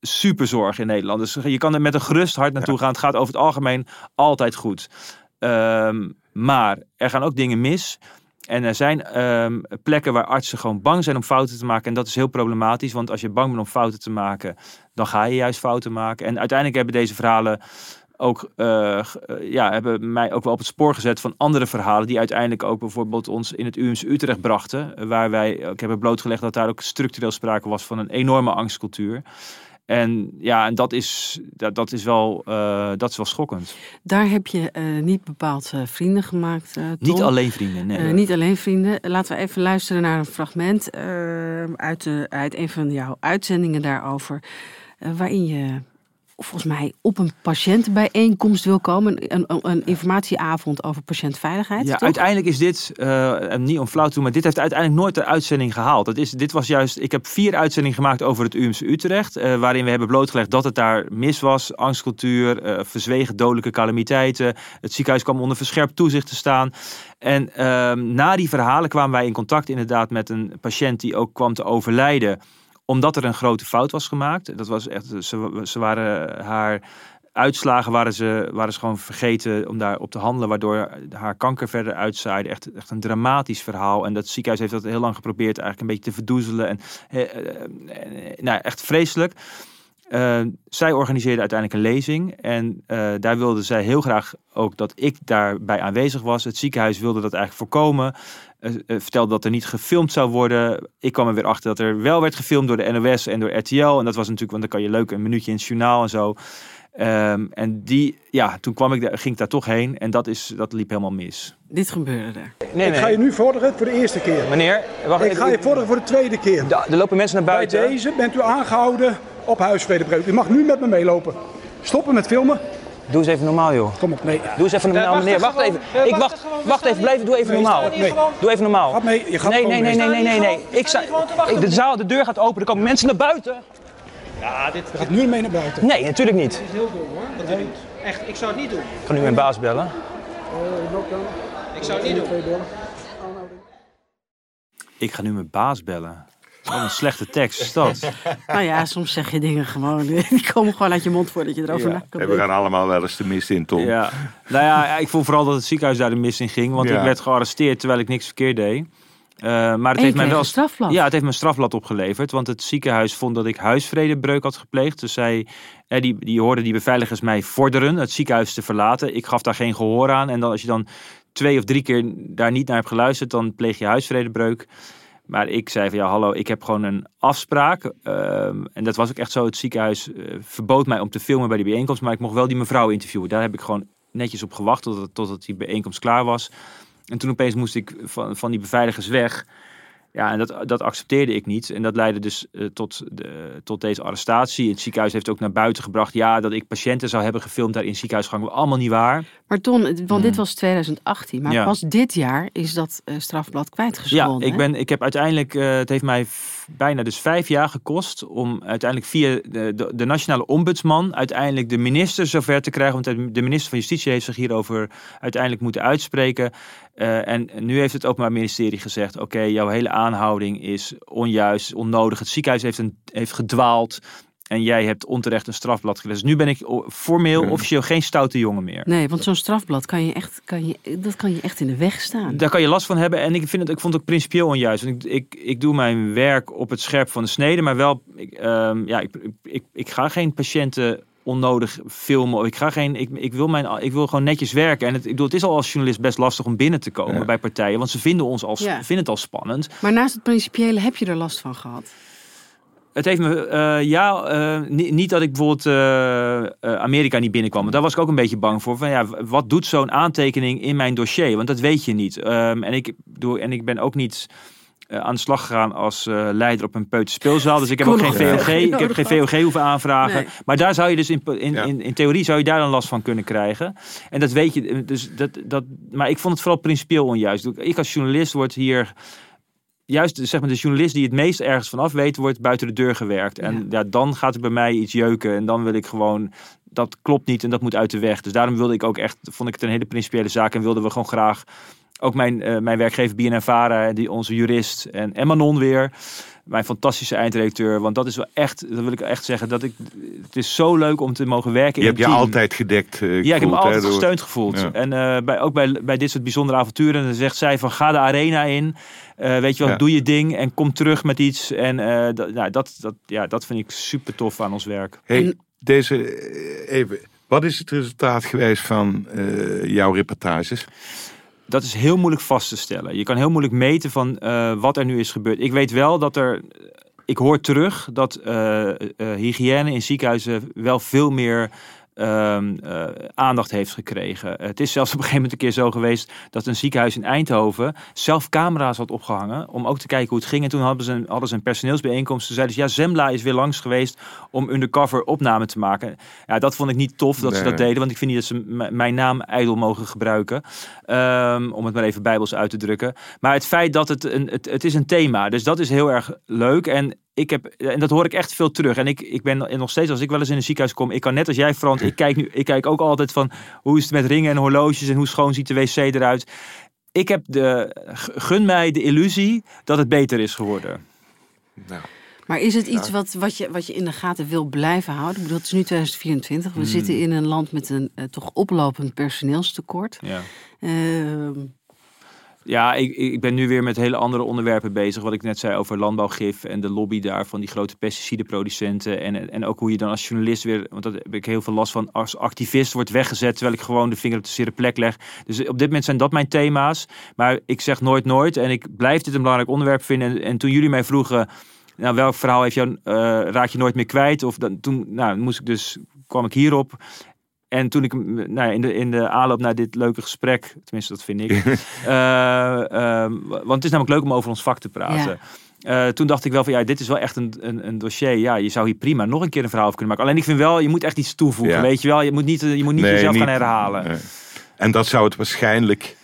superzorg in Nederland. Dus je kan er met een gerust hart naartoe gaan. Het gaat over het algemeen altijd goed. Ehm, maar er gaan ook dingen mis. En er zijn ehm, plekken waar artsen gewoon bang zijn om fouten te maken. En dat is heel problematisch. Want als je bang bent om fouten te maken, dan ga je juist fouten maken. En uiteindelijk hebben deze verhalen ook, eh, eh, ja, hebben mij ook wel op het spoor gezet van andere verhalen. Die uiteindelijk ook bijvoorbeeld ons in het UMC Utrecht brachten. Waar wij ook hebben blootgelegd dat daar ook structureel sprake was van een enorme angstcultuur. En ja, en dat is, dat, dat is, wel, eh, dat is wel schokkend. Daar heb je eh, niet bepaald eh, vrienden gemaakt. Niet alleen vrienden, nee. Niet alleen vrienden. Laten we even luisteren naar een fragment uit, de, uit een van jouw uitzendingen daarover. waarin je volgens mij op een patiëntenbijeenkomst wil komen. Een, een, een informatieavond over patiëntveiligheid. Ja, toch? uiteindelijk is dit, eh, en niet om flauw te doen, maar dit heeft uiteindelijk nooit de uitzending gehaald. Dat is, dit was juist, ik heb vier uitzendingen gemaakt over het UMC Utrecht, eh, waarin we hebben blootgelegd dat het daar mis was, angstcultuur, eh, verzwegen dodelijke calamiteiten. Het ziekenhuis kwam onder verscherpt toezicht te staan. En ehm, na die verhalen kwamen wij in contact inderdaad met een patiënt die ook kwam te overlijden omdat er een grote fout was gemaakt. Dat was echt, ze, ze waren haar uitslagen waren ze, waren gewoon vergeten om daarop te handelen, waardoor haar kanker verder uitzaaide. Echt, echt een dramatisch verhaal. En dat ziekenhuis heeft dat heel lang geprobeerd eigenlijk een beetje te verdoezelen. En, eh, eh, eh, nou, echt vreselijk. Eh, zij organiseerde uiteindelijk een lezing en eh, daar wilde zij heel graag ook dat ik daarbij aanwezig was. Het ziekenhuis wilde dat eigenlijk voorkomen. Eh, vertelde dat er niet gefilmd zou worden. Ik kwam er weer achter dat er wel werd gefilmd door de NOS en door RTL. En dat was natuurlijk, want dan kan je leuk een minuutje in het journaal en zo. Ehm, en die, ja, toen kwam ik daar, ging ik daar toch heen en dat, is, dat liep helemaal mis. Dit gebeurde er. Nee, Ik ga je nu vorderen voor de eerste keer. Meneer, wacht Ik ga je vorderen voor de tweede keer. Er lopen mensen naar Bij buiten. deze bent u aangehouden op huisvredebreuk. U mag nu met me meelopen. Stoppen met filmen. Doe eens even normaal, joh. Kom op, nee. Doe eens even normaal, meneer. Wacht even. Ik wacht, wacht even, blijf, doe even Nee, normaal. nee. Doe even normaal. Ga mee, je gaat Nee, nee, nee, nee, nee, nee, nee. Ik zei, ik- de zaal, de deur gaat open, er komen mensen naar buiten. Ja, dit Je gaat nu mee naar buiten. Nee, natuurlijk niet. is heel dom hoor, wat u doet. Echt, ik zou het niet doen. Ik ga nu mijn baas bellen. Ik zou het niet doen. Ik ga nu mijn baas bellen. Wat een slechte tekst is dat. Nou ja, soms zeg je dingen gewoon. Die komen gewoon uit je mond voordat je erover Ja. na kan we gaan allemaal wel eens de mist in, Tom. Ja. Nou ja, ik vond vooral dat het ziekenhuis daar de mis in ging. Want Ja. ik werd gearresteerd terwijl ik niks verkeerd deed. Eh, maar het heeft mij wel strafblad. Ja, het heeft me een strafblad opgeleverd. Want het ziekenhuis vond dat ik huisvredebreuk had gepleegd. Dus zij, eh, die, die hoorden die beveiligers mij vorderen het ziekenhuis te verlaten. Ik gaf daar geen gehoor aan. En dan, als je dan twee of drie keer daar niet naar hebt geluisterd, dan pleeg je huisvredebreuk. Maar ik zei van ja, hallo, ik heb gewoon een afspraak. Ehm, en dat was ook echt zo. Het ziekenhuis eh, verbood mij om te filmen bij die bijeenkomst. Maar ik mocht wel die mevrouw interviewen. Daar heb ik gewoon netjes op gewacht totdat, die bijeenkomst klaar was. En toen opeens moest ik van, van die beveiligers weg. Ja, en dat, dat accepteerde ik niet. En dat leidde dus eh, tot, de, tot deze arrestatie. Het ziekenhuis heeft ook naar buiten gebracht. Ja, dat ik patiënten zou hebben gefilmd daar in ziekenhuisgang. Allemaal niet waar. Maar Ton, want dit was 2018. Maar Ja. pas dit jaar is dat eh, strafblad Ja, kwijtgescholden. ik, hè? ben, ik heb uiteindelijk, eh, het heeft mij bijna dus vijf jaar gekost om uiteindelijk via de, de, de nationale ombudsman uiteindelijk de minister zover te krijgen. Want de de minister van Justitie heeft zich hierover uiteindelijk moeten uitspreken. Eh, en nu heeft het Openbaar Ministerie gezegd, oké, jouw hele aanhouding is onjuist, onnodig. Het ziekenhuis heeft, een, heeft gedwaald en jij hebt onterecht een strafblad gelezen. Dus nu ben ik formeel, officieel geen stoute jongen meer. Nee, want zo'n strafblad kan je echt, kan je, dat kan je echt in de weg staan. Daar kan je last van hebben. En ik, vind het, ik vond het ook principieel onjuist. Want ik, ik, ik doe mijn werk op het scherp van de snede. Maar wel, ik, ehm, ja, ik, ik, ik ga geen patiënten onnodig filmen. Of Ik, ga geen, ik, ik, wil mijn, ik wil gewoon netjes werken. En het, ik bedoel, het is al als journalist best lastig om binnen te komen bij partijen. Want ze vinden, ons al, Ja. vinden het al spannend. Maar naast het principiële heb je er last van gehad. Het heeft me, eh, ja, eh, ni- niet dat ik bijvoorbeeld eh, eh, Amerika niet binnenkwam. Maar daar was ik ook een beetje bang voor. Van, ja, wat doet zo'n aantekening in mijn dossier? Want dat weet je niet. Ehm, en, ik, doe, en ik ben ook niet aan de slag gegaan als eh, leider op een peuterspeelzaal. Dus ik heb Kon ook geen. VOG, ik heb geen VOG hoeven aanvragen. Nee. Maar daar zou je dus in, in, Ja. in, in theorie zou je daar dan last van kunnen krijgen. En dat weet je. Dus dat, dat, maar ik vond het vooral principieel onjuist. Ik als journalist word hier juist zeg maar, de journalist die het meest ergens vanaf weet, wordt buiten de deur gewerkt. En ja. dan gaat er bij mij iets jeuken. En dan wil ik gewoon, dat klopt niet en dat moet uit de weg. Dus daarom wilde ik ook echt, vond ik het een hele principiële zaak. En wilden we gewoon graag, ook mijn, eh, mijn werkgever BNNVARA, die onze jurist en, en Manon weer. Mijn fantastische eindredacteur. Want dat is wel echt, dat wil ik echt zeggen, dat ik, het is zo leuk om te mogen werken Je in hebt een je altijd gedekt eh, Ja, ik heb me altijd door- gesteund gevoeld. Ja. En eh, bij, ook bij, bij dit soort bijzondere avonturen, dan zegt zij van ga de arena in. Eh, weet je wel, Ja. doe je ding en kom terug met iets. En eh, dat, nou, dat, dat, ja, dat vind ik super tof aan ons werk. Hey, En- deze, even, Wat is het resultaat geweest van eh, jouw reportages? Dat is heel moeilijk vast te stellen. Je kan heel moeilijk meten van eh, wat er nu is gebeurd. Ik weet wel dat er. Ik hoor terug dat eh, eh, hygiëne in ziekenhuizen wel veel meer ehm, eh, aandacht heeft gekregen. Het is zelfs op een gegeven moment een keer zo geweest dat een ziekenhuis in Eindhoven zelf camera's had opgehangen om ook te kijken hoe het ging. En toen hadden ze een, hadden ze een personeelsbijeenkomst. Toen zeiden ze, ja, Zembla is weer langs geweest om undercover opname te maken. Ja, dat vond ik niet tof dat ze dat deden, want ik vind niet dat ze mijn naam ijdel mogen gebruiken. Ehm, om het maar even bijbels uit te drukken. Maar het feit dat het een, het, het is een thema, dus dat is heel erg leuk. En ik heb, en dat hoor ik echt veel terug. En ik, ik ben nog steeds, als ik wel eens in een ziekenhuis kom, ik kan net als jij, Frans, ik kijk, nu, ik kijk ook altijd van hoe is het met ringen en horloges en hoe schoon ziet de wc eruit. Ik heb de, gun mij de illusie dat het beter is geworden. Nou, Maar is het iets wat, wat, je, wat je in de gaten wil blijven houden? Ik bedoel, het is nu 2024. We Hmm. zitten in een land met een eh, toch oplopend personeelstekort. Ja. Ehm, Ja, ik, ik ben nu weer met hele andere onderwerpen bezig. Wat ik net zei over landbouwgif en de lobby daar van die grote pesticidenproducenten. En, en ook hoe je dan als journalist weer, want daar heb ik heel veel last van, als activist wordt weggezet terwijl ik gewoon de vinger op de zere plek leg. Dus op dit moment zijn dat mijn thema's. Maar ik zeg nooit nooit en ik blijf dit een belangrijk onderwerp vinden. En, en toen jullie mij vroegen, nou, welk verhaal heeft jou, eh, raak je nooit meer kwijt? Of dan, toen nou, moest ik dus, kwam ik hierop. En toen ik nou, ja, in, de, in de aanloop naar dit leuke gesprek, tenminste dat vind ik. eh, ehm, want het is namelijk leuk om over ons vak te praten. Eh, toen dacht ik wel van ja, dit is wel echt een, een, een dossier. Ja, je zou hier prima nog een keer een verhaal over kunnen maken. Alleen ik vind wel, je moet echt iets toevoegen. Ja. Weet je wel, je moet niet, je moet niet Nee, jezelf niet- gaan herhalen. nee. En dat zou het waarschijnlijk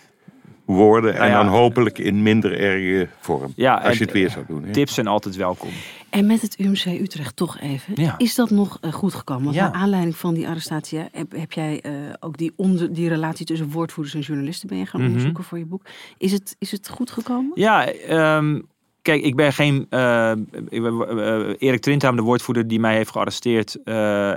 worden. En Nou ja. dan hopelijk in minder erge vorm. Ja, als je het weer zou doen. hè. Tips zijn altijd welkom. En met het UMC Utrecht toch even. Ja. Is dat nog eh, goed gekomen? Want Ja. naar aanleiding van die arrestatie heb jij eh, ook die, onder, die relatie tussen woordvoerders en journalisten ben je gaan Mhm. onderzoeken voor je boek. Is het, is het goed gekomen? Ja, ehm, kijk, ik ben geen. eh, Erik Trindheim, de woordvoerder die mij heeft gearresteerd.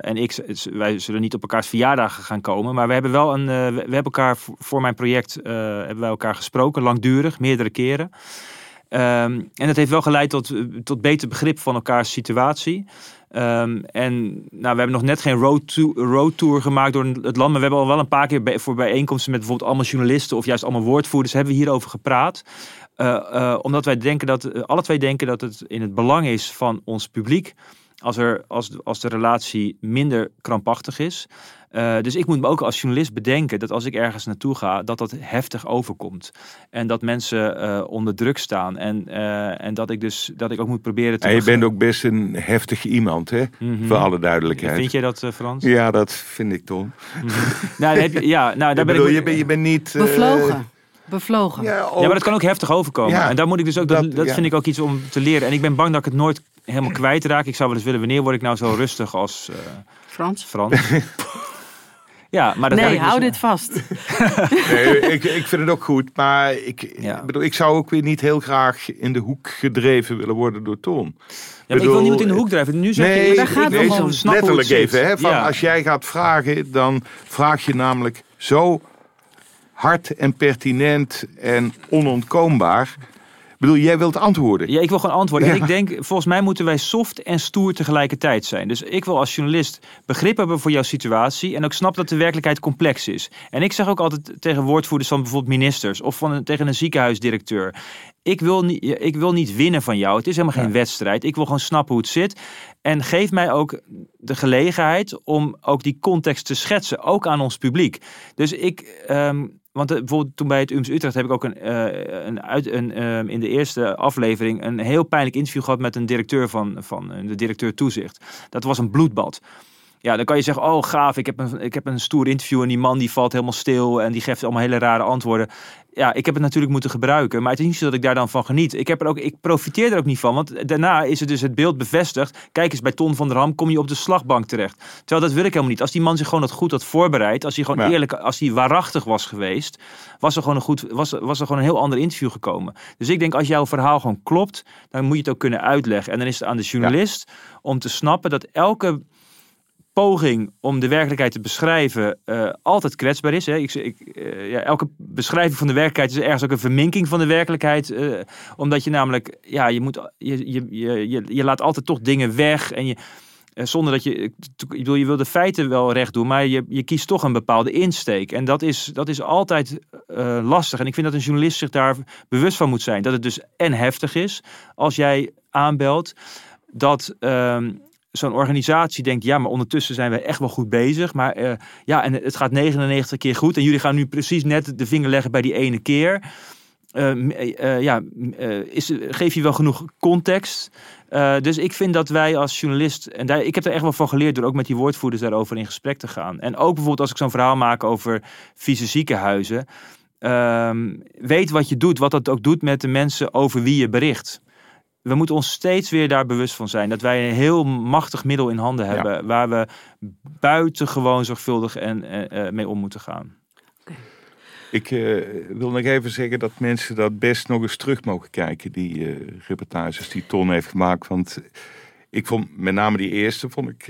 en ik, wij zullen niet op elkaars verjaardagen gaan komen. Maar we hebben wel een. we, we hebben elkaar voor, mijn project. hebben wij elkaar gesproken, langdurig, meerdere keren. Ehm, en dat heeft wel geleid tot, tot beter begrip van elkaars situatie. Ehm, en nou, we hebben nog net geen road, to- tour gemaakt door het land. Maar we hebben al wel een paar keer voor bijeenkomsten met bijvoorbeeld allemaal journalisten of juist allemaal woordvoerders hebben we hierover gepraat. Eh, eh, omdat wij denken dat, eh, alle twee denken dat het in het belang is van ons publiek. Als, er, als, als de relatie minder krampachtig is. Eh, dus ik moet me ook als journalist bedenken dat als ik ergens naartoe ga, dat dat heftig overkomt. En dat mensen eh, onder druk staan. En, eh, en dat ik dus dat ik ook moet proberen te. En je bent ook best een heftig iemand, hè? Mhm. Voor alle duidelijkheid. Vind jij dat, Frans? Ja, dat vind ik toch. Nou, dan heb je, ja, nou, daar Ik ben bedoel, ik. je, bent, je bent niet... Bevlogen. Bevlogen. ja, maar dat kan ook heftig overkomen. Ja, en daar moet ik dus ook, dat, dat- dat ja. vind ik ook iets om te leren. En ik ben bang dat ik het nooit helemaal kwijtraak. Ik zou wel eens willen, wanneer word ik nou zo rustig als eh, Frans? Frans? ja, maar dat Nee, ik dus- hou dit vast. Nee, ik, ik vind het ook goed. Maar ik, Ja. bedoel, ik zou ook weer niet heel graag in de hoek gedreven willen worden door Toon. Ja, maar ik wil niemand in de hoek drijven. Nu zeg Nee, je, daar gaat het om. letterlijk even. Hè, van Ja. Als jij gaat vragen, dan vraag je namelijk zo hard en pertinent en onontkoombaar. Ik bedoel, jij wilt antwoorden. Ja, ik wil gewoon antwoorden. En ik denk, volgens mij moeten wij soft en stoer tegelijkertijd zijn. Dus ik wil als journalist begrip hebben voor jouw situatie. En ook snap dat de werkelijkheid complex is. En ik zeg ook altijd tegen woordvoerders van bijvoorbeeld ministers. Of van tegen een ziekenhuisdirecteur. Ik wil, niet, ik wil niet winnen van jou. Het is helemaal geen wedstrijd. Ik wil gewoon snappen hoe het zit. En geef mij ook de gelegenheid om ook die context te schetsen. Ook aan ons publiek. Dus ik... ehm, want eh, bijvoorbeeld toen bij het UMS Utrecht heb ik ook een, eh, een, uit, een ehm, in de eerste aflevering een heel pijnlijk interview gehad met een directeur van, van eh, de directeur toezicht. Dat was een bloedbad. Ja, dan kan je zeggen, oh gaaf, ik heb, een, ik heb een stoer interview en die man die valt helemaal stil en die geeft allemaal hele rare antwoorden. Ja, ik heb het natuurlijk moeten gebruiken, maar het is niet zo dat ik daar dan van geniet. Ik, heb er ook, ik profiteer er ook niet van, want daarna is het dus het beeld bevestigd. Kijk eens, bij Ton van der Ham kom je op de slagbank terecht. Terwijl dat wil ik helemaal niet. Als die man zich gewoon dat goed had voorbereid, als hij gewoon Ja. eerlijk, als hij waarachtig was geweest, was er gewoon een goed, was, was er gewoon een heel ander interview gekomen. Dus ik denk, als jouw verhaal gewoon klopt, dan moet je het ook kunnen uitleggen. En dan is het aan de journalist om te snappen dat elke poging om de werkelijkheid te beschrijven eh, altijd kwetsbaar is. Hè. Ik, ik, eh, ja, elke beschrijving van de werkelijkheid is ergens ook een verminking van de werkelijkheid. eh, omdat je namelijk, ja, je, moet, je, je, je, je, laat altijd toch dingen weg. En je, zonder dat je, ik bedoel, je wil de feiten wel recht doen, maar je, je kiest toch een bepaalde insteek. En dat is, dat is altijd uh, lastig. En ik vind dat een journalist zich daar bewust van moet zijn. Dat het dus en heftig is als jij aanbelt. Dat uh, zo'n organisatie denkt, ja, maar ondertussen zijn we echt wel goed bezig. Maar uh, ja, en het gaat 99 keer goed. En jullie gaan nu precies net de vinger leggen bij die ene keer. Uh, ja, is, geef je wel genoeg context? dus ik vind dat wij als journalist, en daar, ik heb er echt wel van geleerd door ook met die woordvoerders daarover in gesprek te gaan. En ook bijvoorbeeld als ik zo'n verhaal maak over vieze ziekenhuizen. Ehm, weet wat je doet, wat dat ook doet met de mensen over wie je bericht we moeten ons steeds weer daar bewust van zijn. Dat wij een heel machtig middel in handen hebben. Waar we buitengewoon zorgvuldig en, uh, mee om moeten gaan. Ik uh, wil nog even zeggen dat mensen dat best nog eens terug mogen kijken. Die uh, reportages die Ton heeft gemaakt. Want ik vond met name die eerste vond ik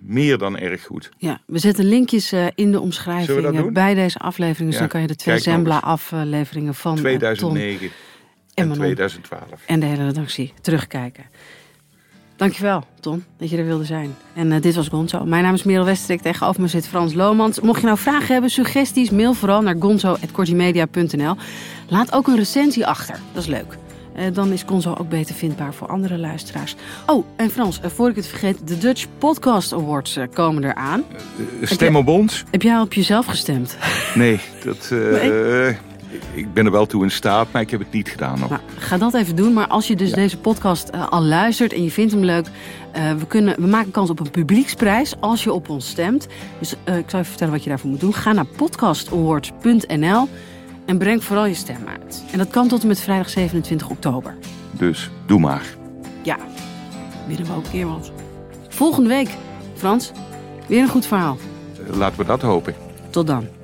meer dan erg goed. Ja, we zetten linkjes in de omschrijving bij deze aflevering. Dus dan kan je de twee Zembla afleveringen van 2009. Ton en 2012. En de hele redactie terugkijken. Dankjewel, Ton, dat je er wilde zijn. En uh, dit was Gonzo. Mijn naam is Merel Westerik. Tegenover me zit Frans Lomans. Mocht je nou vragen hebben, suggesties, mail vooral naar gonzo.kortimedia.nl. Laat ook een recensie achter. Dat is leuk. Uh, dan is Gonzo ook beter vindbaar voor andere luisteraars. Oh, en Frans, uh, voor ik het vergeet, de Dutch Podcast Awards komen eraan. stem op ons. Heb jij op jezelf gestemd? Nee, dat... Nee? Ik ben er wel toe in staat, maar ik heb het niet gedaan nog. Nou, ga dat even doen. Maar als je dus deze podcast uh, al luistert en je vindt hem leuk... Uh, we, kunnen, we maken kans op een publieksprijs als je op ons stemt. Dus uh, ik zal even vertellen wat je daarvoor moet doen. Ga naar podcastawards.nl en breng vooral je stem uit. En dat kan tot en met vrijdag 27 oktober. Dus doe maar. Ja, winnen we ook een keer wat. Volgende week, Frans, weer een goed verhaal. Laten we dat hopen. Tot dan.